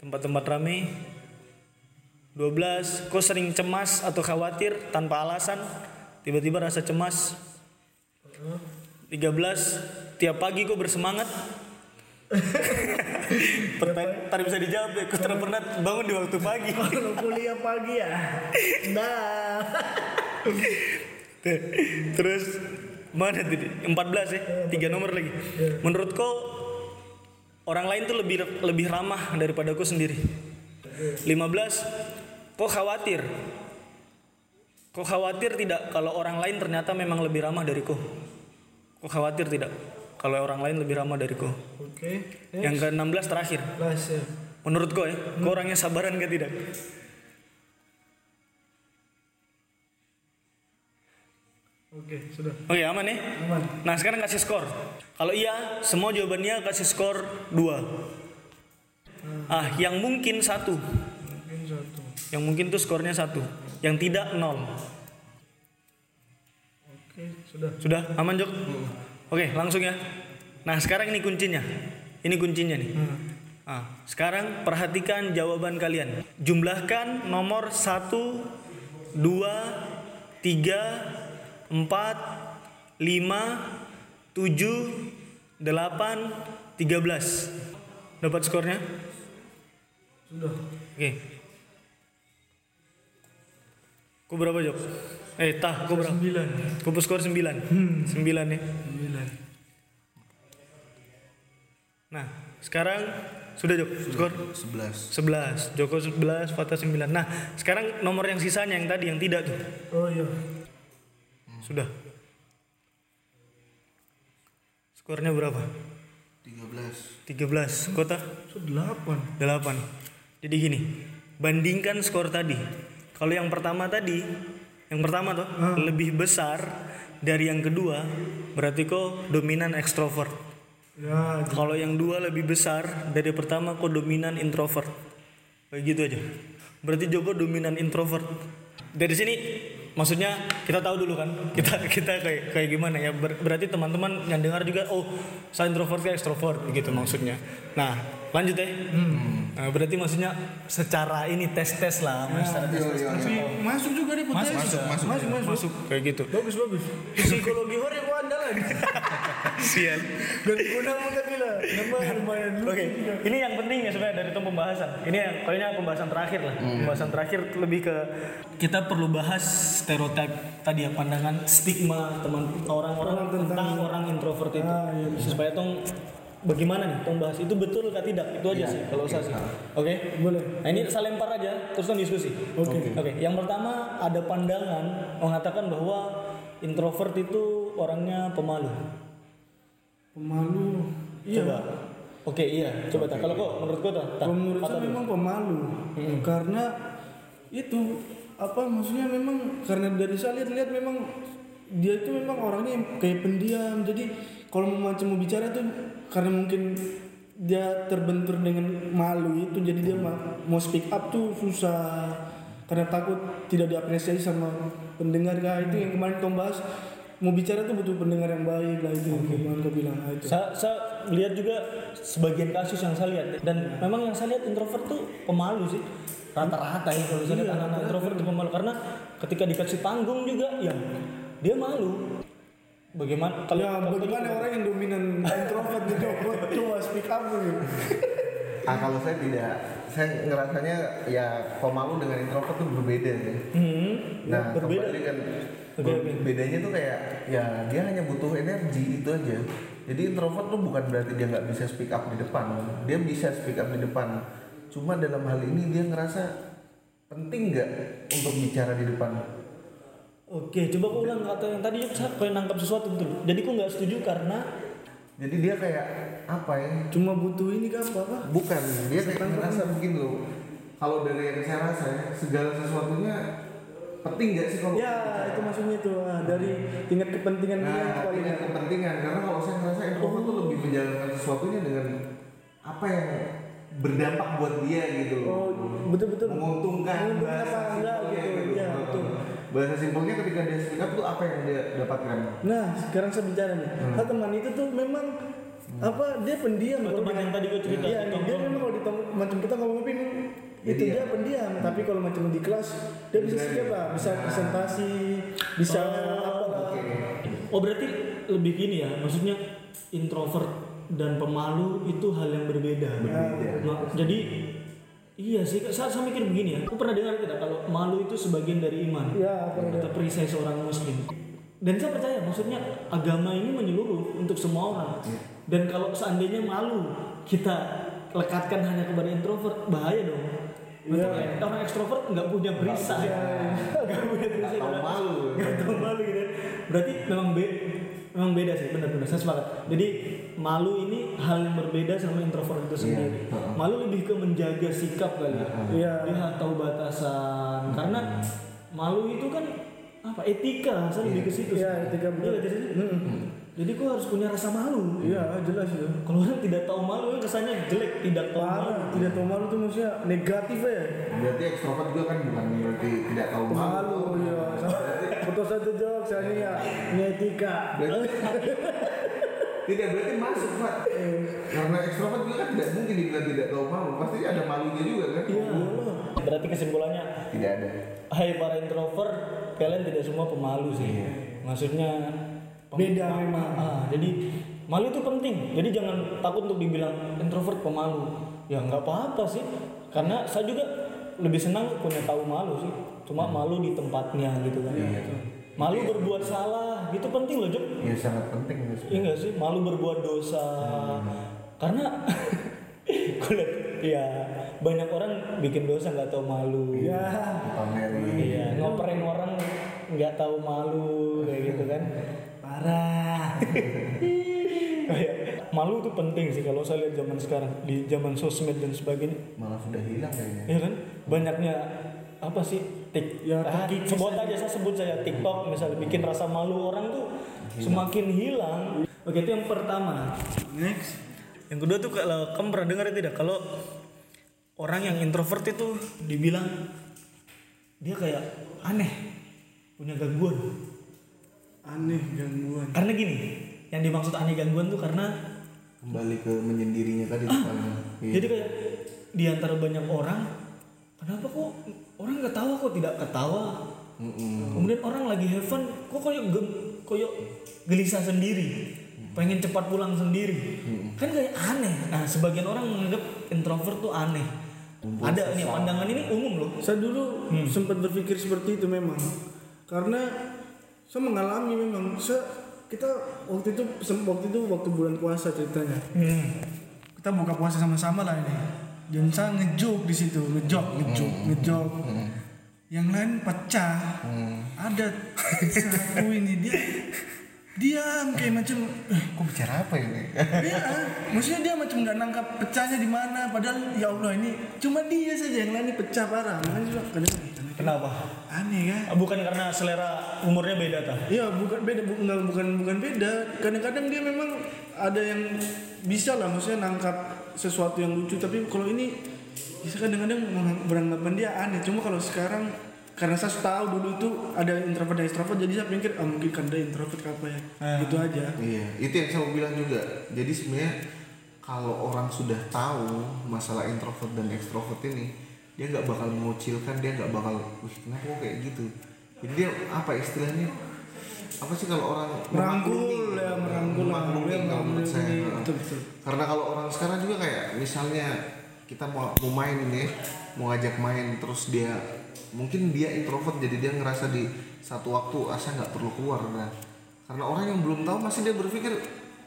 [SPEAKER 1] tempat-tempat rame? 12. Kau sering cemas atau khawatir tanpa alasan? Tiba-tiba rasa cemas. 13. Tiap pagi kau bersemangat? Pertanyaan tadi bisa dijawab ya. Kau pernah bangun di waktu pagi.
[SPEAKER 2] Kalau kuliah pagi ya. Nah.
[SPEAKER 1] Terus mana tadi? 14 ya? Tiga nomor lagi. Menurut kau orang lain tuh lebih lebih ramah daripada kau sendiri. 15 kau khawatir. Kau khawatir tidak kalau orang lain ternyata memang lebih ramah dari kau? Kau khawatir tidak kalau orang lain lebih ramah dari kau?
[SPEAKER 2] Oke.
[SPEAKER 1] Yang ke-16 terakhir.
[SPEAKER 2] Last ya.
[SPEAKER 1] Menurut kau ya, kau orangnya sabaran ke tidak?
[SPEAKER 2] Oke, sudah.
[SPEAKER 1] Oke aman ya?
[SPEAKER 2] Aman.
[SPEAKER 1] Nah sekarang kasih skor. Kalau iya, semua jawabannya kasih skor 2 Ah, yang mungkin satu,
[SPEAKER 2] Mungkin satu.
[SPEAKER 1] Yang mungkin tuh skornya satu, yang tidak nol.
[SPEAKER 2] Oke, sudah.
[SPEAKER 1] Sudah aman Jok? Oke langsung ya. Nah sekarang ini kuncinya, ini kuncinya nih. Ah, sekarang perhatikan jawaban kalian. Jumlahkan nomor 1, 2, 3, 4, 5, 7, 8, 13. Dapat skornya?
[SPEAKER 2] Sudah.
[SPEAKER 1] Oke. Kau berapa Jok? Eh, tah, kau berapa?
[SPEAKER 2] Sembilan.
[SPEAKER 1] Kau skor 9. 9 ya.
[SPEAKER 2] Sembilan.
[SPEAKER 1] Nah, sekarang sudah Jok, skor
[SPEAKER 3] 11
[SPEAKER 1] 11. Joko 11, Fata 9. Nah, sekarang nomor yang sisanya yang tadi yang tidak tuh.
[SPEAKER 2] Oh iya.
[SPEAKER 1] Sudah. Skornya berapa?
[SPEAKER 3] 13
[SPEAKER 1] 13. Kota
[SPEAKER 2] Sudah delapan.
[SPEAKER 1] 8. Jadi gini, bandingkan skor tadi. Kalau yang pertama tadi, yang pertama tuh lebih besar dari yang kedua, berarti kok dominan ekstrovert.
[SPEAKER 2] Ya,
[SPEAKER 1] Kalau yang dua lebih besar dari pertama kok dominan introvert. Kayak gitu aja. Berarti Joko dominan introvert. Dari sini maksudnya kita tahu dulu kan kita kita kayak kayak gimana ya Ber- berarti teman-teman yang dengar juga oh saya introvert kayak extrovert gitu maksudnya nah lanjut ya nah, berarti maksudnya secara ini tes tes lah secara tes tes
[SPEAKER 2] masih masuk juga di
[SPEAKER 1] masuk
[SPEAKER 2] podcast.
[SPEAKER 1] masuk masuk masuk, masuk kayak gitu
[SPEAKER 2] Bagus bagus. Psikologi hore gua andalan.
[SPEAKER 1] sial
[SPEAKER 2] Dan guna muka gila. Nama lumayan.
[SPEAKER 1] Oke, ini yang penting ya sebenarnya dari itu pembahasan. Ini yang kayaknya pembahasan terakhir lah. Pembahasan terakhir lebih ke kita perlu bahas stereotip tadi ya pandangan stigma teman orang-orang tentang, orang introvert itu. Supaya tong bagaimana nih tong bahas itu betul atau tidak itu aja sih kalau saya sih. Oke.
[SPEAKER 2] Boleh.
[SPEAKER 1] Nah ini saya lempar aja terus tong diskusi. Oke. Oke. Yang pertama ada pandangan mengatakan bahwa introvert itu orangnya pemalu.
[SPEAKER 2] pemalu iya
[SPEAKER 1] Coba. Oke, iya. Coba tak. Kalau kok menurut kau tak?
[SPEAKER 2] Menurut
[SPEAKER 1] Apa
[SPEAKER 2] saya memang pemalu karena itu apa maksudnya memang karena dari saya lihat-lihat memang dia itu memang orangnya yang kayak pendiam jadi kalau mau macam mau bicara tuh karena mungkin dia terbentur dengan malu itu jadi dia ma- mau speak up tuh susah. Karena takut tidak diapresiasi sama pendengar. Kah itu yang kemarin kau bahas. Mau bicara tuh butuh pendengar yang baik lah itu yang kemarin kau bilang. Ah, itu.
[SPEAKER 1] Saya, saya lihat juga sebagian kasus yang saya lihat. Dan memang yang saya lihat introvert tuh pemalu sih. Rata-rata ya kalau saya lihat anak-anak introvert itu pemalu. Karena ketika dikasih panggung juga ya dia malu bagaimana kalau
[SPEAKER 2] Ya,
[SPEAKER 1] kalau-
[SPEAKER 2] bagaimana orang yang dominan introvert gitu coba, coba speak up gitu.
[SPEAKER 3] Ah kalau saya tidak, saya ngerasanya ya pemalu dengan introvert tuh berbeda sih.
[SPEAKER 1] Hmm,
[SPEAKER 3] Nah,
[SPEAKER 1] berbeda.
[SPEAKER 3] kembali kan
[SPEAKER 1] oke.
[SPEAKER 3] bedanya tuh kayak ya dia hanya butuh energi itu aja. Jadi introvert tuh bukan berarti dia nggak bisa speak up di depan. Dia bisa speak up di depan. Cuma dalam hal ini dia ngerasa penting nggak untuk bicara di depan.
[SPEAKER 1] Oke, coba kau ulang kata yang tadi saya kayak nangkap sesuatu betul. Jadi kau nggak setuju karena
[SPEAKER 3] Jadi dia kayak apa ya?
[SPEAKER 2] Cuma butuh ini kan apa apa?
[SPEAKER 3] Bukan, dia kayak ngerasa begini loh. Kalau dari yang saya rasa ya, segala sesuatunya penting nggak sih kalau
[SPEAKER 2] Ya, itu maksudnya itu ah, dari tingkat kepentingan dia
[SPEAKER 3] Nah,
[SPEAKER 2] paling
[SPEAKER 3] dengan kepentingan karena kalau saya ngerasa introvert tuh lebih menjalankan sesuatunya dengan apa yang berdampak buat dia gitu loh.
[SPEAKER 2] Oh, betul-betul.
[SPEAKER 3] Menguntungkan
[SPEAKER 2] Menguntungkan
[SPEAKER 3] bahasa
[SPEAKER 2] apa enggak gitu. Ya.
[SPEAKER 3] Bahasa simpelnya ketika dia speak up tuh apa yang dia dapatkan?
[SPEAKER 2] Nah, sekarang saya bicara nih.
[SPEAKER 3] Hmm.
[SPEAKER 2] Ah, teman itu tuh memang apa dia pendiam
[SPEAKER 1] Oh, teman yang tadi gua cerita,
[SPEAKER 2] Iya,
[SPEAKER 1] di
[SPEAKER 2] dia memang kalau di macam kita ngomong ngopi itu
[SPEAKER 3] Jadi
[SPEAKER 2] dia
[SPEAKER 3] ya.
[SPEAKER 2] pendiam, tapi kalau macam di kelas dia bisa siapa?
[SPEAKER 3] ya.
[SPEAKER 2] Bisa presentasi, bisa apa?
[SPEAKER 3] Oke.
[SPEAKER 1] Oh berarti lebih gini ya, maksudnya introvert dan pemalu itu hal yang berbeda.
[SPEAKER 3] Berbeda.
[SPEAKER 1] Nah, jadi iya sih, saya, saya mikir begini ya. Aku pernah dengar tidak kalau malu itu sebagian dari iman
[SPEAKER 2] Ya, pernah
[SPEAKER 1] atau perisai seorang muslim. Dan saya percaya, maksudnya agama ini menyeluruh untuk semua orang. Dan kalau seandainya malu kita lekatkan hanya kepada introvert, bahaya dong. Untuk orang ekstrovert nggak punya perisai, nggak punya perisai.
[SPEAKER 3] Nggak tahu malu.
[SPEAKER 1] Nggak tahu malu gitu. Berarti memang be memang beda sih, benar-benar saya sepakat. Jadi malu ini hal yang berbeda sama introvert itu sendiri.
[SPEAKER 3] heeh.
[SPEAKER 1] Malu lebih ke menjaga sikap kali. ya.
[SPEAKER 2] Iya.
[SPEAKER 1] Dia tahu batasan. Karena malu itu kan apa etika, saya lebih ke situ. sih.
[SPEAKER 2] Iya, etika betul.
[SPEAKER 1] Iya, jadi, jadi kau harus punya rasa malu.
[SPEAKER 2] Iya, jelas itu.
[SPEAKER 1] Kalau orang tidak tahu malu kan kesannya jelek, tidak tahu malu.
[SPEAKER 2] Parah, tidak tahu malu tuh maksudnya negatif ya.
[SPEAKER 3] Berarti ekstrovert juga kan bukan berarti tidak tahu malu.
[SPEAKER 2] Malu, iya. Satu jok, saya ya, ini etika.
[SPEAKER 3] Berarti tidak berarti masuk pak. Karena ekstrovert juga kan tidak mungkin dibilang tidak tahu malu. Pasti ada malunya juga kan?
[SPEAKER 1] Iya. Berarti kesimpulannya
[SPEAKER 3] Tidak ada.
[SPEAKER 1] Hai para introvert, kalian tidak semua pemalu sih. Maksudnya pem-
[SPEAKER 2] Beda memang.
[SPEAKER 1] Ah, jadi malu itu penting. Jadi jangan takut untuk dibilang introvert pemalu. Ya nggak apa-apa sih. Karena saya juga lebih senang punya tahu malu sih. Cuma malu di tempatnya gitu kan. Malu berbuat salah, gitu penting loh, Jok.
[SPEAKER 3] Ya sangat penting.
[SPEAKER 1] Iya nggak sih, malu berbuat dosa. Karena kulit ya banyak orang bikin dosa nggak tahu malu.
[SPEAKER 2] Ya,
[SPEAKER 3] Pamerin.
[SPEAKER 1] Iya, ngopering orang nggak tahu malu kayak gitu kan. Parah. Malu tuh penting sih kalau saya lihat zaman sekarang di zaman sosmed dan sebagainya.
[SPEAKER 3] Malah sudah hilang kayaknya.
[SPEAKER 1] Iya kan? Banyaknya apa sih? Tik,
[SPEAKER 2] Ya,
[SPEAKER 1] ah, sebut aja saya sebut saya TikTok misalnya bikin rasa malu orang tuh semakin hilang. Oke, itu yang pertama.
[SPEAKER 2] next.
[SPEAKER 1] Yang kedua tuh kalau kamu pernah dengar tidak kalau orang yang introvert itu dibilang dia kayak aneh, punya gangguan.
[SPEAKER 2] Aneh gangguan.
[SPEAKER 1] Karena gini, yang dimaksud aneh gangguan tuh karena
[SPEAKER 3] Kembali ke menyendirinya tadi. Iya.
[SPEAKER 1] jadi kayak di antara banyak orang, kenapa kok orang ketawa kok tidak ketawa?
[SPEAKER 3] Mm-mm.
[SPEAKER 1] Kemudian orang lagi have fun, kok kayak gem, kayak gelisah sendiri, pengen cepat pulang sendiri, kan kayak aneh. Nah, sebagian orang menganggap introvert tuh aneh. Ada nih pandangan ini umum loh.
[SPEAKER 2] Saya dulu sempat berpikir seperti itu memang. Karena saya mengalami memang saya kita waktu itu waktu itu waktu bulan puasa ceritanya.
[SPEAKER 1] Hmm.
[SPEAKER 2] Kita buka puasa sama-sama lah ini. Dan saya ngejok di situ, ngejok, ngejok, ngejok. yang lain pecah. Ada satu ini dia diam kayak macam eh,
[SPEAKER 3] kok bicara apa ini
[SPEAKER 2] Iya, maksudnya dia macam nggak nangkap pecahnya di mana, padahal ya Allah ini cuma dia saja yang lain pecah parah. Makanya juga kadang-
[SPEAKER 1] Kenapa?
[SPEAKER 2] aneh kan?
[SPEAKER 1] Ah, Bukan karena selera umurnya beda tah.
[SPEAKER 2] Iya, bukan beda, bu- nggak, bukan bukan beda. Kadang-kadang dia memang ada yang bisa lah, maksudnya nangkap sesuatu yang lucu. Tapi kalau ini bisa kadang-kadang meng- beranggapan dia aneh. Cuma kalau sekarang karena saya tahu dulu itu ada introvert dan extrovert, jadi saya pikir ah, mungkin kan dia introvert ke apa ya, gitu aja.
[SPEAKER 3] Iya, itu yang saya mau bilang juga. Jadi sebenarnya kalau orang sudah tahu masalah introvert dan ekstrovert ini, dia nggak bakal mengucilkan, dia nggak bakal, wih kenapa kok kayak gitu. Jadi dia apa istilahnya? Apa sih kalau orang
[SPEAKER 2] Merangkul ya, merangkul lah.
[SPEAKER 3] memaklumi kalau menurut saya. Heeh.
[SPEAKER 2] Betul, betul.
[SPEAKER 3] Karena kalau orang sekarang juga kayak misalnya kita mau mau main ini, mau ngajak main terus dia mungkin dia introvert jadi dia ngerasa di satu waktu asa nggak perlu keluar nah karena orang yang belum tahu masih dia berpikir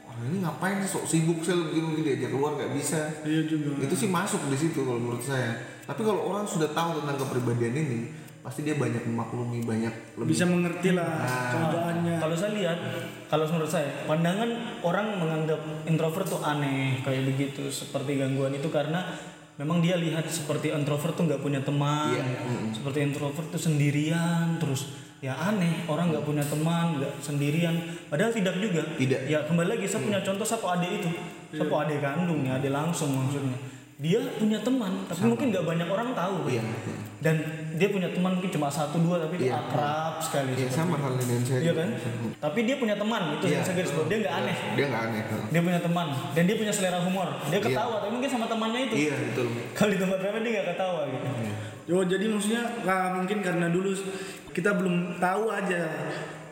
[SPEAKER 3] orang ini ngapain sih sok sibuk sel begini begini diajak keluar nggak bisa
[SPEAKER 2] Iya juga.
[SPEAKER 3] itu sih masuk di situ kalau menurut saya tapi kalau orang sudah tahu tentang kepribadian ini pasti dia banyak memaklumi banyak lebih
[SPEAKER 2] Bisa mengerti lah
[SPEAKER 3] Nah.
[SPEAKER 2] keadaannya.
[SPEAKER 1] Kalau saya lihat, kalau menurut saya, pandangan orang menganggap introvert tuh aneh kayak begitu, seperti gangguan itu karena memang dia lihat seperti introvert tuh nggak punya teman,
[SPEAKER 3] Iya,
[SPEAKER 1] seperti introvert tuh sendirian, terus ya aneh orang nggak punya teman, nggak sendirian, padahal tidak juga.
[SPEAKER 3] Tidak.
[SPEAKER 1] Ya kembali lagi saya punya contoh satu adik itu, satu adik kandung ya, adik langsung maksudnya. Dia punya teman, tapi mungkin nggak banyak orang tahu.
[SPEAKER 3] Iya.
[SPEAKER 1] Dan dia punya teman mungkin cuma satu dua, tapi dia
[SPEAKER 3] Iya.
[SPEAKER 1] akrab sekali.
[SPEAKER 3] ya
[SPEAKER 1] seperti
[SPEAKER 3] sama halnya dengan saya
[SPEAKER 1] Iya kan? Tapi dia punya teman itu
[SPEAKER 3] Iya.
[SPEAKER 1] yang saya garis. Dia nggak aneh.
[SPEAKER 3] dia nggak aneh
[SPEAKER 1] Dia punya teman dan dia punya selera humor. Dia ketawa tapi mungkin sama temannya itu.
[SPEAKER 3] iya betul
[SPEAKER 1] Kalau di tempat ramen dia nggak ketawa gitu.
[SPEAKER 2] Yo, jadi maksudnya nah, mungkin karena dulu kita belum tahu aja.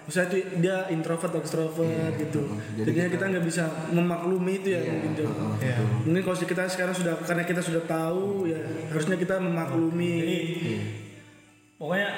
[SPEAKER 2] Misalnya tuh dia introvert atau extrovert gitu.
[SPEAKER 3] Jadi
[SPEAKER 2] Jadinya
[SPEAKER 3] kita-
[SPEAKER 2] nggak bisa memaklumi itu ya mungkin tuh.
[SPEAKER 1] Iya.
[SPEAKER 2] Mungkin kalau kita sekarang sudah karena kita sudah tahu ya harusnya kita memaklumi.
[SPEAKER 1] Jadi pokoknya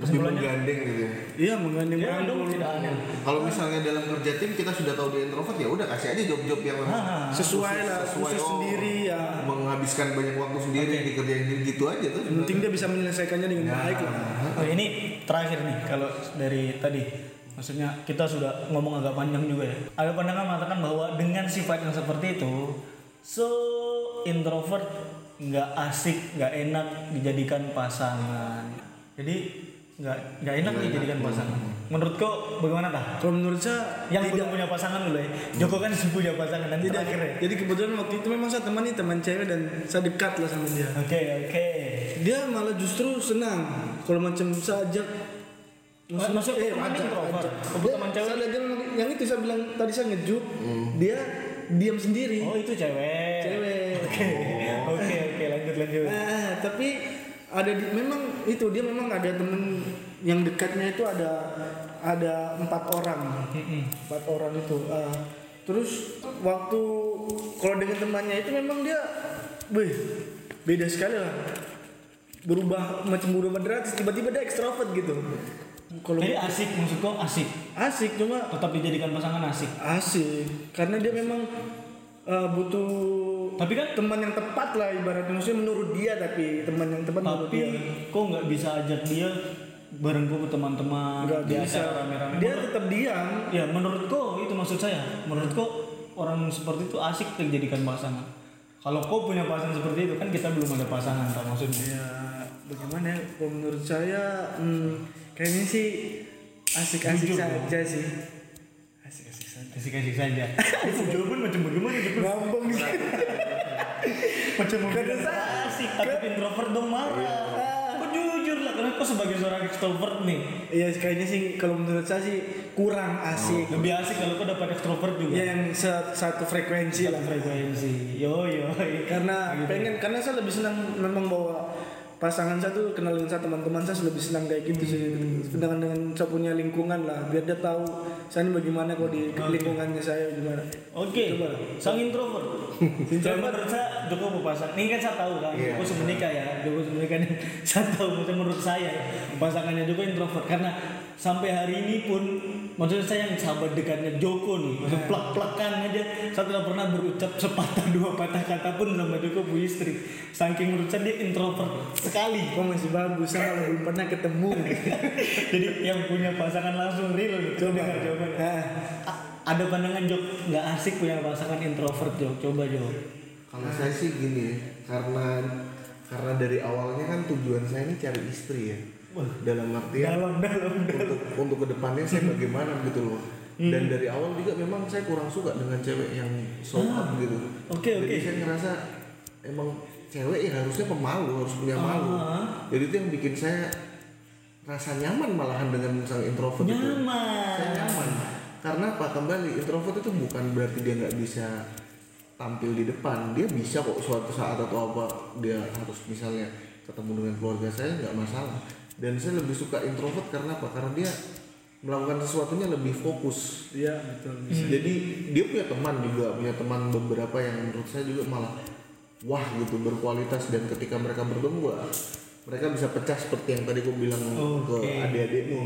[SPEAKER 3] lebih menggandeng gitu ya
[SPEAKER 2] Iya menggandeng
[SPEAKER 1] dong tidak aneh.
[SPEAKER 3] Kalau misalnya dalam kerja tim kita sudah tahu dia introvert ya udah kasih aja job-job yang
[SPEAKER 1] Ah,
[SPEAKER 2] Sesuai lah,
[SPEAKER 3] Sesuai,
[SPEAKER 2] khusus
[SPEAKER 3] oh.
[SPEAKER 2] sendiri ya.
[SPEAKER 3] menghabiskan banyak waktu sendiri dikerjain gitu aja tuh.
[SPEAKER 2] Penting dia bisa menyelesaikannya dengan baik lah.
[SPEAKER 1] Oh, ini terakhir nih kalau dari tadi maksudnya kita sudah ngomong agak panjang juga ya. Ada pandangan mengatakan bahwa dengan sifat yang seperti itu, so introvert nggak asik, nggak enak dijadikan pasangan. Jadi nggak nggak enak dijadikan pasangan. Menurut kau bagaimana tah?
[SPEAKER 2] Kalau menurut saya
[SPEAKER 1] Yang belum punya pasangan dulu ya. Joko kan punya pasangan dan
[SPEAKER 2] tidak.
[SPEAKER 1] terakhir ya.
[SPEAKER 2] Jadi kebetulan waktu itu memang saya temani teman cewek dan saya dekat lah sama dia.
[SPEAKER 1] Oke oke.
[SPEAKER 2] Dia malah justru senang kalau macam saya ajak
[SPEAKER 1] Maksud
[SPEAKER 2] eh, ajak- ajak. Dia-
[SPEAKER 1] teman cewek?
[SPEAKER 2] saya dia yang itu saya bilang tadi saya ngejuk, dia diam sendiri.
[SPEAKER 1] Oh itu cewek.
[SPEAKER 2] Cewek.
[SPEAKER 1] Oke oke oke lanjut lanjut.
[SPEAKER 2] Nah, tapi ada di, memang itu dia memang ada temen yang dekatnya itu ada ada empat orang. Empat orang itu Ah, terus waktu kalau dengan temannya itu memang dia wih beda sekali lah. Berubah macam berubah drastis tiba-tiba dia ekstrovert gitu. Kalau
[SPEAKER 1] Jadi asik maksud kau asik.
[SPEAKER 2] asik cuma
[SPEAKER 1] Tetap dijadikan pasangan asik.
[SPEAKER 2] asik karena dia memang eh, butuh
[SPEAKER 1] Tapi kan
[SPEAKER 2] teman yang tepat lah ibaratnya maksudnya menurut dia tapi teman yang tepat menurut
[SPEAKER 1] tapi
[SPEAKER 2] dia
[SPEAKER 1] kok nggak bisa ajak dia bareng gue ke teman-teman
[SPEAKER 2] nggak
[SPEAKER 1] di
[SPEAKER 2] bisa
[SPEAKER 1] rame-rame.
[SPEAKER 2] dia
[SPEAKER 1] Menurut-
[SPEAKER 2] tetap diam
[SPEAKER 1] ya menurut kau itu maksud saya. Menurut kau orang seperti itu asik dijadikan pasangan. Kalau kau punya pasangan seperti itu kan kita belum ada pasangan tak maksudnya.
[SPEAKER 2] ya bagaimana ya kalau menurut saya hmm, kayaknya sih asik-asik saja sih asik-asik saja.
[SPEAKER 1] Itu jawaban macam bagaimana gitu?
[SPEAKER 2] ngambang nih
[SPEAKER 1] Macam asik tapi introvert dong marah. Kau jujur lah karena kau sebagai seorang extrovert nih.
[SPEAKER 2] Iya kayaknya sih kalau menurut saya sih kurang asik
[SPEAKER 1] Lebih asik kalau kau dapat extrovert juga.
[SPEAKER 2] ya yang satu frekuensi lah
[SPEAKER 1] frekuensi. Yo yo.
[SPEAKER 2] karena pengen karena saya lebih senang memang bawa pasangan saya tuh kenalin saya teman-teman saya lebih senang kayak gitu sih dengan dengan saya punya lingkungan lah biar dia tahu saya ini bagaimana kok di lingkungannya saya gimana
[SPEAKER 1] Oke, sang introvert. Kalau menurut saya Joko mau pasang. Ini kan saya tahu kan,
[SPEAKER 3] Iya.
[SPEAKER 1] Joko sebelum nikah ya. Joko sebelum nikah nih, saya tahu menurut saya pasangannya Joko introvert karena sampai hari ini pun maksudnya saya yang sahabat dekatnya Joko nih maksud plak-plakan aja. Saya tidak pernah berucap sepatah dua patah kata pun sama Joko bu istri. Saking menurut saya dia introvert sekali.
[SPEAKER 2] Kok masih bagus. Sama belum pernah ketemu.
[SPEAKER 1] jadi yang punya pasangan langsung real coba. Coba
[SPEAKER 2] Ah,
[SPEAKER 1] A- ada pandangan Jok? Nggak asik punya pasangan introvert Jok. Coba Jok.
[SPEAKER 3] Kalau saya sih gini ya, karena karena dari awalnya kan tujuan saya ini cari istri ya. Dalam artian
[SPEAKER 1] dalam dalam
[SPEAKER 3] untuk untuk ke depannya saya bagaimana gitu loh.
[SPEAKER 1] Hmm.
[SPEAKER 3] Dan dari awal juga memang saya kurang suka dengan cewek yang show up gitu.
[SPEAKER 1] Ah. Oke,
[SPEAKER 3] Jadi
[SPEAKER 1] oke.
[SPEAKER 3] saya ngerasa emang cewek ya harusnya pemalu, harus punya malu.
[SPEAKER 1] Ah.
[SPEAKER 3] Jadi itu yang bikin saya rasa nyaman malahan dengan sang introvert itu.
[SPEAKER 1] nyaman
[SPEAKER 3] Saya nyaman. Karena apa? Kembali introvert itu bukan berarti dia nggak bisa tampil di depan. Dia bisa kok suatu saat atau apa dia harus misalnya ketemu dengan keluarga saya nggak masalah. Dan saya lebih suka introvert karena apa? Karena dia melakukan sesuatunya lebih fokus.
[SPEAKER 2] Iya betul.
[SPEAKER 3] Jadi dia punya teman juga, punya teman beberapa yang menurut saya juga malah wah gitu berkualitas. Dan ketika mereka bertemu mereka bisa pecah seperti yang tadi gue bilang ke adik-adikmu.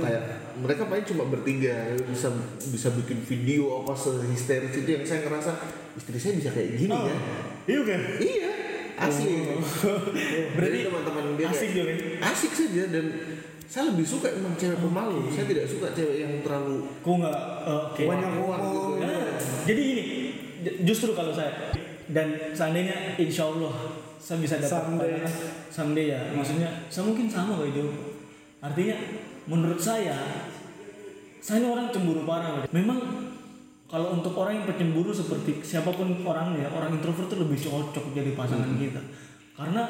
[SPEAKER 3] Kayak mereka paling cuma bertiga bisa bisa bikin video apa sehisteris itu yang saya ngerasa istri saya bisa kayak gini ya?
[SPEAKER 1] iya kan
[SPEAKER 3] iya asli
[SPEAKER 1] Berarti
[SPEAKER 3] Jadi teman-teman dia
[SPEAKER 1] asik juga.
[SPEAKER 3] asik saja dan saya lebih suka emang cewek pemalu. Saya tidak suka cewek yang terlalu
[SPEAKER 1] Kok nggak eh, oke.
[SPEAKER 2] Banyak
[SPEAKER 3] kuat gitu.
[SPEAKER 1] Nah, jadi gini, j- justru kalau saya dan seandainya insya Allah saya bisa dapat
[SPEAKER 2] Someday.
[SPEAKER 1] someday ya, maksudnya saya mungkin sama kayak Joko. Artinya menurut saya, saya ini orang cemburu parah. Memang kalau untuk orang yang pencemburu seperti siapa pun orangnya, orang introvert itu lebih cocok jadi pasangan kita. Karena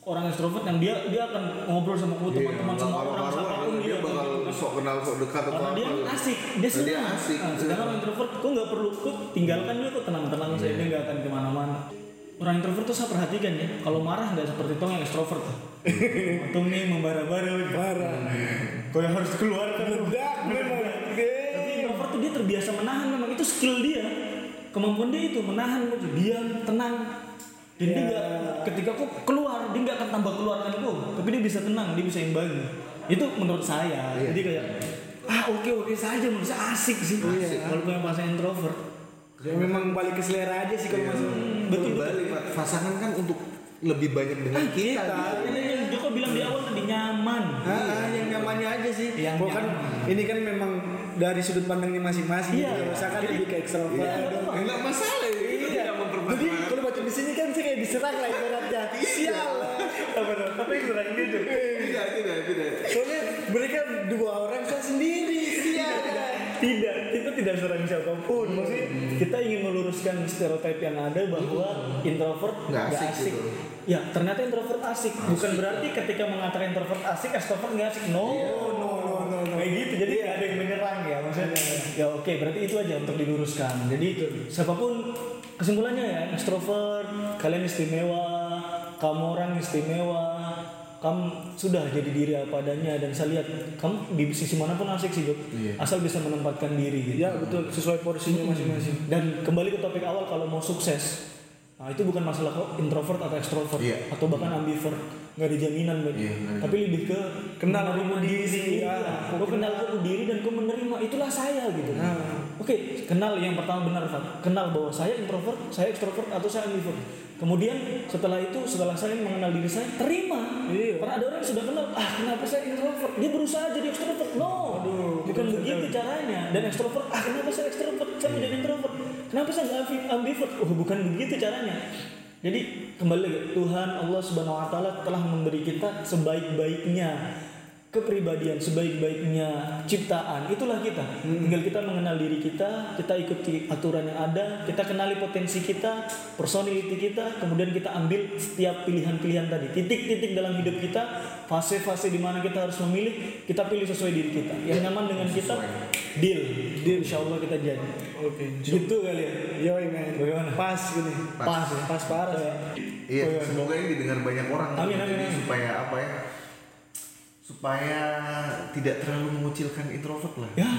[SPEAKER 1] orang extrovert yang dia dia akan ngobrol sama kamu teman-teman
[SPEAKER 3] Iya,
[SPEAKER 1] sama orang
[SPEAKER 3] siapa
[SPEAKER 1] pun
[SPEAKER 3] dia
[SPEAKER 1] dia
[SPEAKER 3] bakal sok kenal sok dekat atau
[SPEAKER 1] karena dia asik dia
[SPEAKER 3] Nah,
[SPEAKER 1] senang.
[SPEAKER 3] dia asik.
[SPEAKER 1] Nah, sedangkan orang introvert kok nggak perlu? Kok tinggalkan dia kok tenang-tenang saya ini nggak akan ke mana-mana. Orang introvert tuh saya perhatikan ya kalau marah nggak seperti tong yang extrovert. Tuh tong nih membara-bara
[SPEAKER 2] Parah.
[SPEAKER 1] kau yang harus keluarkan.
[SPEAKER 2] Meledak memang.
[SPEAKER 1] Dia terbiasa menahan memang. Itu skill dia. Kemampuan dia itu menahan diam tenang. Dan dia nggak ketika kok keluar dia nggak akan tambah keluarkan kok tapi dia bisa tenang dia bisa imbangi itu menurut saya. Jadi kayak ah oke oke saja menurut saya asik sih. Kalau punya pasangan introvert.
[SPEAKER 2] Ya memang balik ke selera aja sih kalau masuk.
[SPEAKER 3] betul balik Pak. pasangan kan untuk lebih banyak dengan kita,
[SPEAKER 2] kita.
[SPEAKER 3] gitu.
[SPEAKER 1] ini yang Joko bilang di awal tadi nyaman.
[SPEAKER 2] Ah, yang nyamannya aja sih.
[SPEAKER 1] Yang
[SPEAKER 2] Bukan
[SPEAKER 1] nyaman.
[SPEAKER 2] ini kan memang dari sudut pandangnya masing-masing.
[SPEAKER 1] Iya.
[SPEAKER 2] Kalau saya kan lebih ke ekstrovert.
[SPEAKER 1] Iya,
[SPEAKER 3] enggak masalah itu
[SPEAKER 2] Iya.
[SPEAKER 3] tidak
[SPEAKER 2] Jadi kalau baca di sini kan saya kayak diserang lah ibaratnya. Sial.
[SPEAKER 1] apa apa yang kurang gitu
[SPEAKER 3] tidak tidak tidak
[SPEAKER 2] Soalnya mereka dua orang saya sendiri. Sial.
[SPEAKER 1] tidak kita tidak serang siapa pun maksudnya kita ingin meluruskan stereotip yang ada bahwa introvert
[SPEAKER 3] Nggak asik
[SPEAKER 1] asik,
[SPEAKER 3] gitu.
[SPEAKER 1] ya ternyata introvert asik bukan berarti ketika mengatakan introvert asik extrovert nggak asik no no no no kayak gitu jadi nggak ada ya maksudnya. Ya oke berarti itu aja untuk diluruskan. Jadi siapa pun kesimpulannya ya extrovert kalian istimewa kamu orang istimewa kamu sudah jadi diri apa adanya dan saya lihat kamu di sisi mana pun asik sih Jok.
[SPEAKER 3] Iya.
[SPEAKER 1] asal bisa menempatkan diri gitu.
[SPEAKER 2] Ya betul. Sesuai porsinya masing-masing.
[SPEAKER 1] dan kembali ke topik awal kalau mau sukses nah itu bukan masalah kok introvert atau extrovert
[SPEAKER 3] Iya.
[SPEAKER 1] atau bahkan ambivert. Nggak ada jaminan.
[SPEAKER 3] Iya, nggak ada
[SPEAKER 1] tapi lebih ke
[SPEAKER 2] Kenal
[SPEAKER 1] menerima
[SPEAKER 2] diri
[SPEAKER 1] diri.
[SPEAKER 2] sendiri.
[SPEAKER 1] iya.
[SPEAKER 2] Ah,
[SPEAKER 1] Kau kenal kau diri dan kau menerima itulah saya gitu. Oke kenal yang pertama benar Fat kenal bahwa saya introvert saya extrovert atau saya ambivert. Kemudian setelah itu setelah saya mengenal diri saya terima.
[SPEAKER 2] Iya.
[SPEAKER 1] karena ada orang yang sudah kenal ah kenapa saya introvert? Dia berusaha jadi extrovert. No. Bukan begitu caranya. Dan extrovert ah kenapa saya extrovert? Saya mau jadi introvert kenapa saya nggak ambi- ambivert? Oh bukan begitu caranya. Jadi kembali Tuhan Allah Subhanahu Wa Taala telah memberi kita sebaik-baiknya kepribadian sebaik-baiknya ciptaan itulah kita tinggal kita mengenal diri kita kita ikuti aturan yang ada kita kenali potensi kita personality kita kemudian kita ambil setiap pilihan-pilihan tadi titik-titik dalam hidup kita fase-fase di mana kita harus memilih kita pilih sesuai diri kita yang nyaman dengan kita deal deal insya Allah kita jadi
[SPEAKER 2] Oke.
[SPEAKER 1] gitu kali ya
[SPEAKER 2] Yo men.
[SPEAKER 1] Bagaimana?
[SPEAKER 2] Pas gini.
[SPEAKER 1] pas ya.
[SPEAKER 2] Pas parah.
[SPEAKER 3] Iya, semoga ini didengar banyak orang.
[SPEAKER 1] Amin, amin,
[SPEAKER 3] Jadi
[SPEAKER 1] amin.
[SPEAKER 3] supaya apa ya? Supaya tidak terlalu mengucilkan introvert lah.
[SPEAKER 1] ya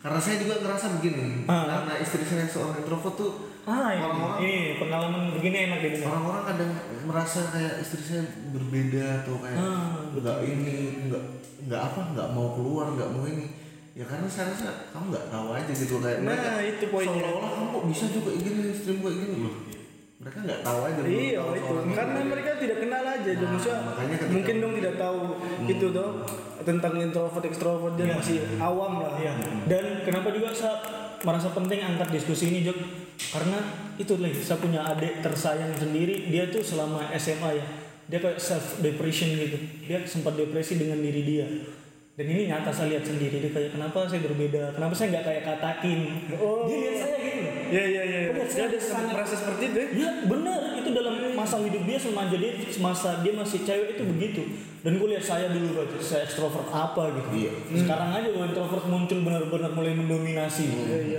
[SPEAKER 3] karena saya juga ngerasa begini
[SPEAKER 1] Ah.
[SPEAKER 3] karena istri saya seorang introvert tuh
[SPEAKER 1] Ah, ini,
[SPEAKER 3] orang-orang
[SPEAKER 1] ini pengalaman begini enak Bung.
[SPEAKER 3] orang-orang kadang merasa kayak istri saya berbeda atau kayak
[SPEAKER 1] Ah,
[SPEAKER 3] nggak ini nggak nggak apa nggak mau keluar nggak mau ini ya karena saya rasa kamu nggak tahu aja gitu kayak
[SPEAKER 2] Nah,
[SPEAKER 3] mereka
[SPEAKER 2] itu poinnya.
[SPEAKER 3] seolah-olah kamu kok bisa juga gini istrimu kayak gini loh mereka nggak tahu aja
[SPEAKER 2] Iya
[SPEAKER 3] tahu
[SPEAKER 2] itu karena mereka tidak kenal aja
[SPEAKER 3] Nah,
[SPEAKER 2] maksudnya mungkin dong tidak tahu itu tuh tentang introvert ekstrovert dia
[SPEAKER 1] Iya.
[SPEAKER 2] masih awam lah
[SPEAKER 1] Iya. Dan kenapa juga saya merasa penting angkat diskusi ini Jok? Karena itu lah, saya punya adik tersayang sendiri, dia tuh selama SMA ya, dia kayak self depression gitu. Dia sempat depresi dengan diri dia. Dan ini nyata saya lihat sendiri dia kayak kenapa saya berbeda, kenapa saya nggak kayak katakin.
[SPEAKER 2] Oh.
[SPEAKER 1] Dia lihat saya gitu.
[SPEAKER 2] Iya iya iya.
[SPEAKER 1] Benar,
[SPEAKER 2] Dia ada
[SPEAKER 1] sangat-
[SPEAKER 2] merasa seperti itu. ya?
[SPEAKER 1] Ya benar itu dalam masa hidup dia semasa dia semasa dia masih cewek itu begitu. Dan gue lihat saya dulu Pak, saya ekstrovert apa gitu.
[SPEAKER 3] Iya.
[SPEAKER 1] Sekarang aja gue introvert muncul benar-benar mulai mendominasi.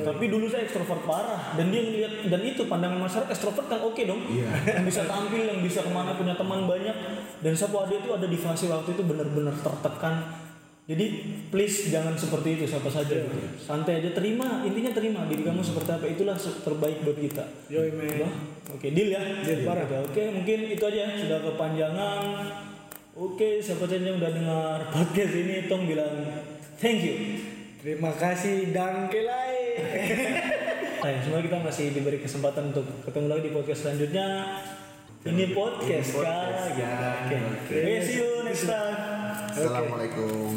[SPEAKER 1] Tapi dulu saya ekstrovert parah dan dia ngelihat dan itu pandangan masyarakat ekstrovert kan oke dong.
[SPEAKER 3] Iya.
[SPEAKER 1] yang bisa tampil, yang bisa ke mana punya teman banyak. Dan saya dia itu ada di fase waktu itu benar-benar tertekan. Jadi please jangan seperti itu siapa saja gitu. Santai aja terima, intinya terima diri kamu seperti apa itulah terbaik buat kita. Wah, Oke, deal ya.
[SPEAKER 2] Deal.
[SPEAKER 1] Parah. Oke, mungkin itu aja sudah kepanjangan. Oke, siapa saja yang udah dengar podcast ini tong bilang thank you.
[SPEAKER 2] Terima kasih Dangkelai.
[SPEAKER 1] Nah, semoga kita masih diberi kesempatan untuk ketemu lagi di podcast selanjutnya. Ini podcast,
[SPEAKER 3] Ini podcast,
[SPEAKER 1] kah?
[SPEAKER 3] ya.
[SPEAKER 1] Oke.
[SPEAKER 3] Oke.
[SPEAKER 1] Okay, see you next time.
[SPEAKER 3] Assalamualaikum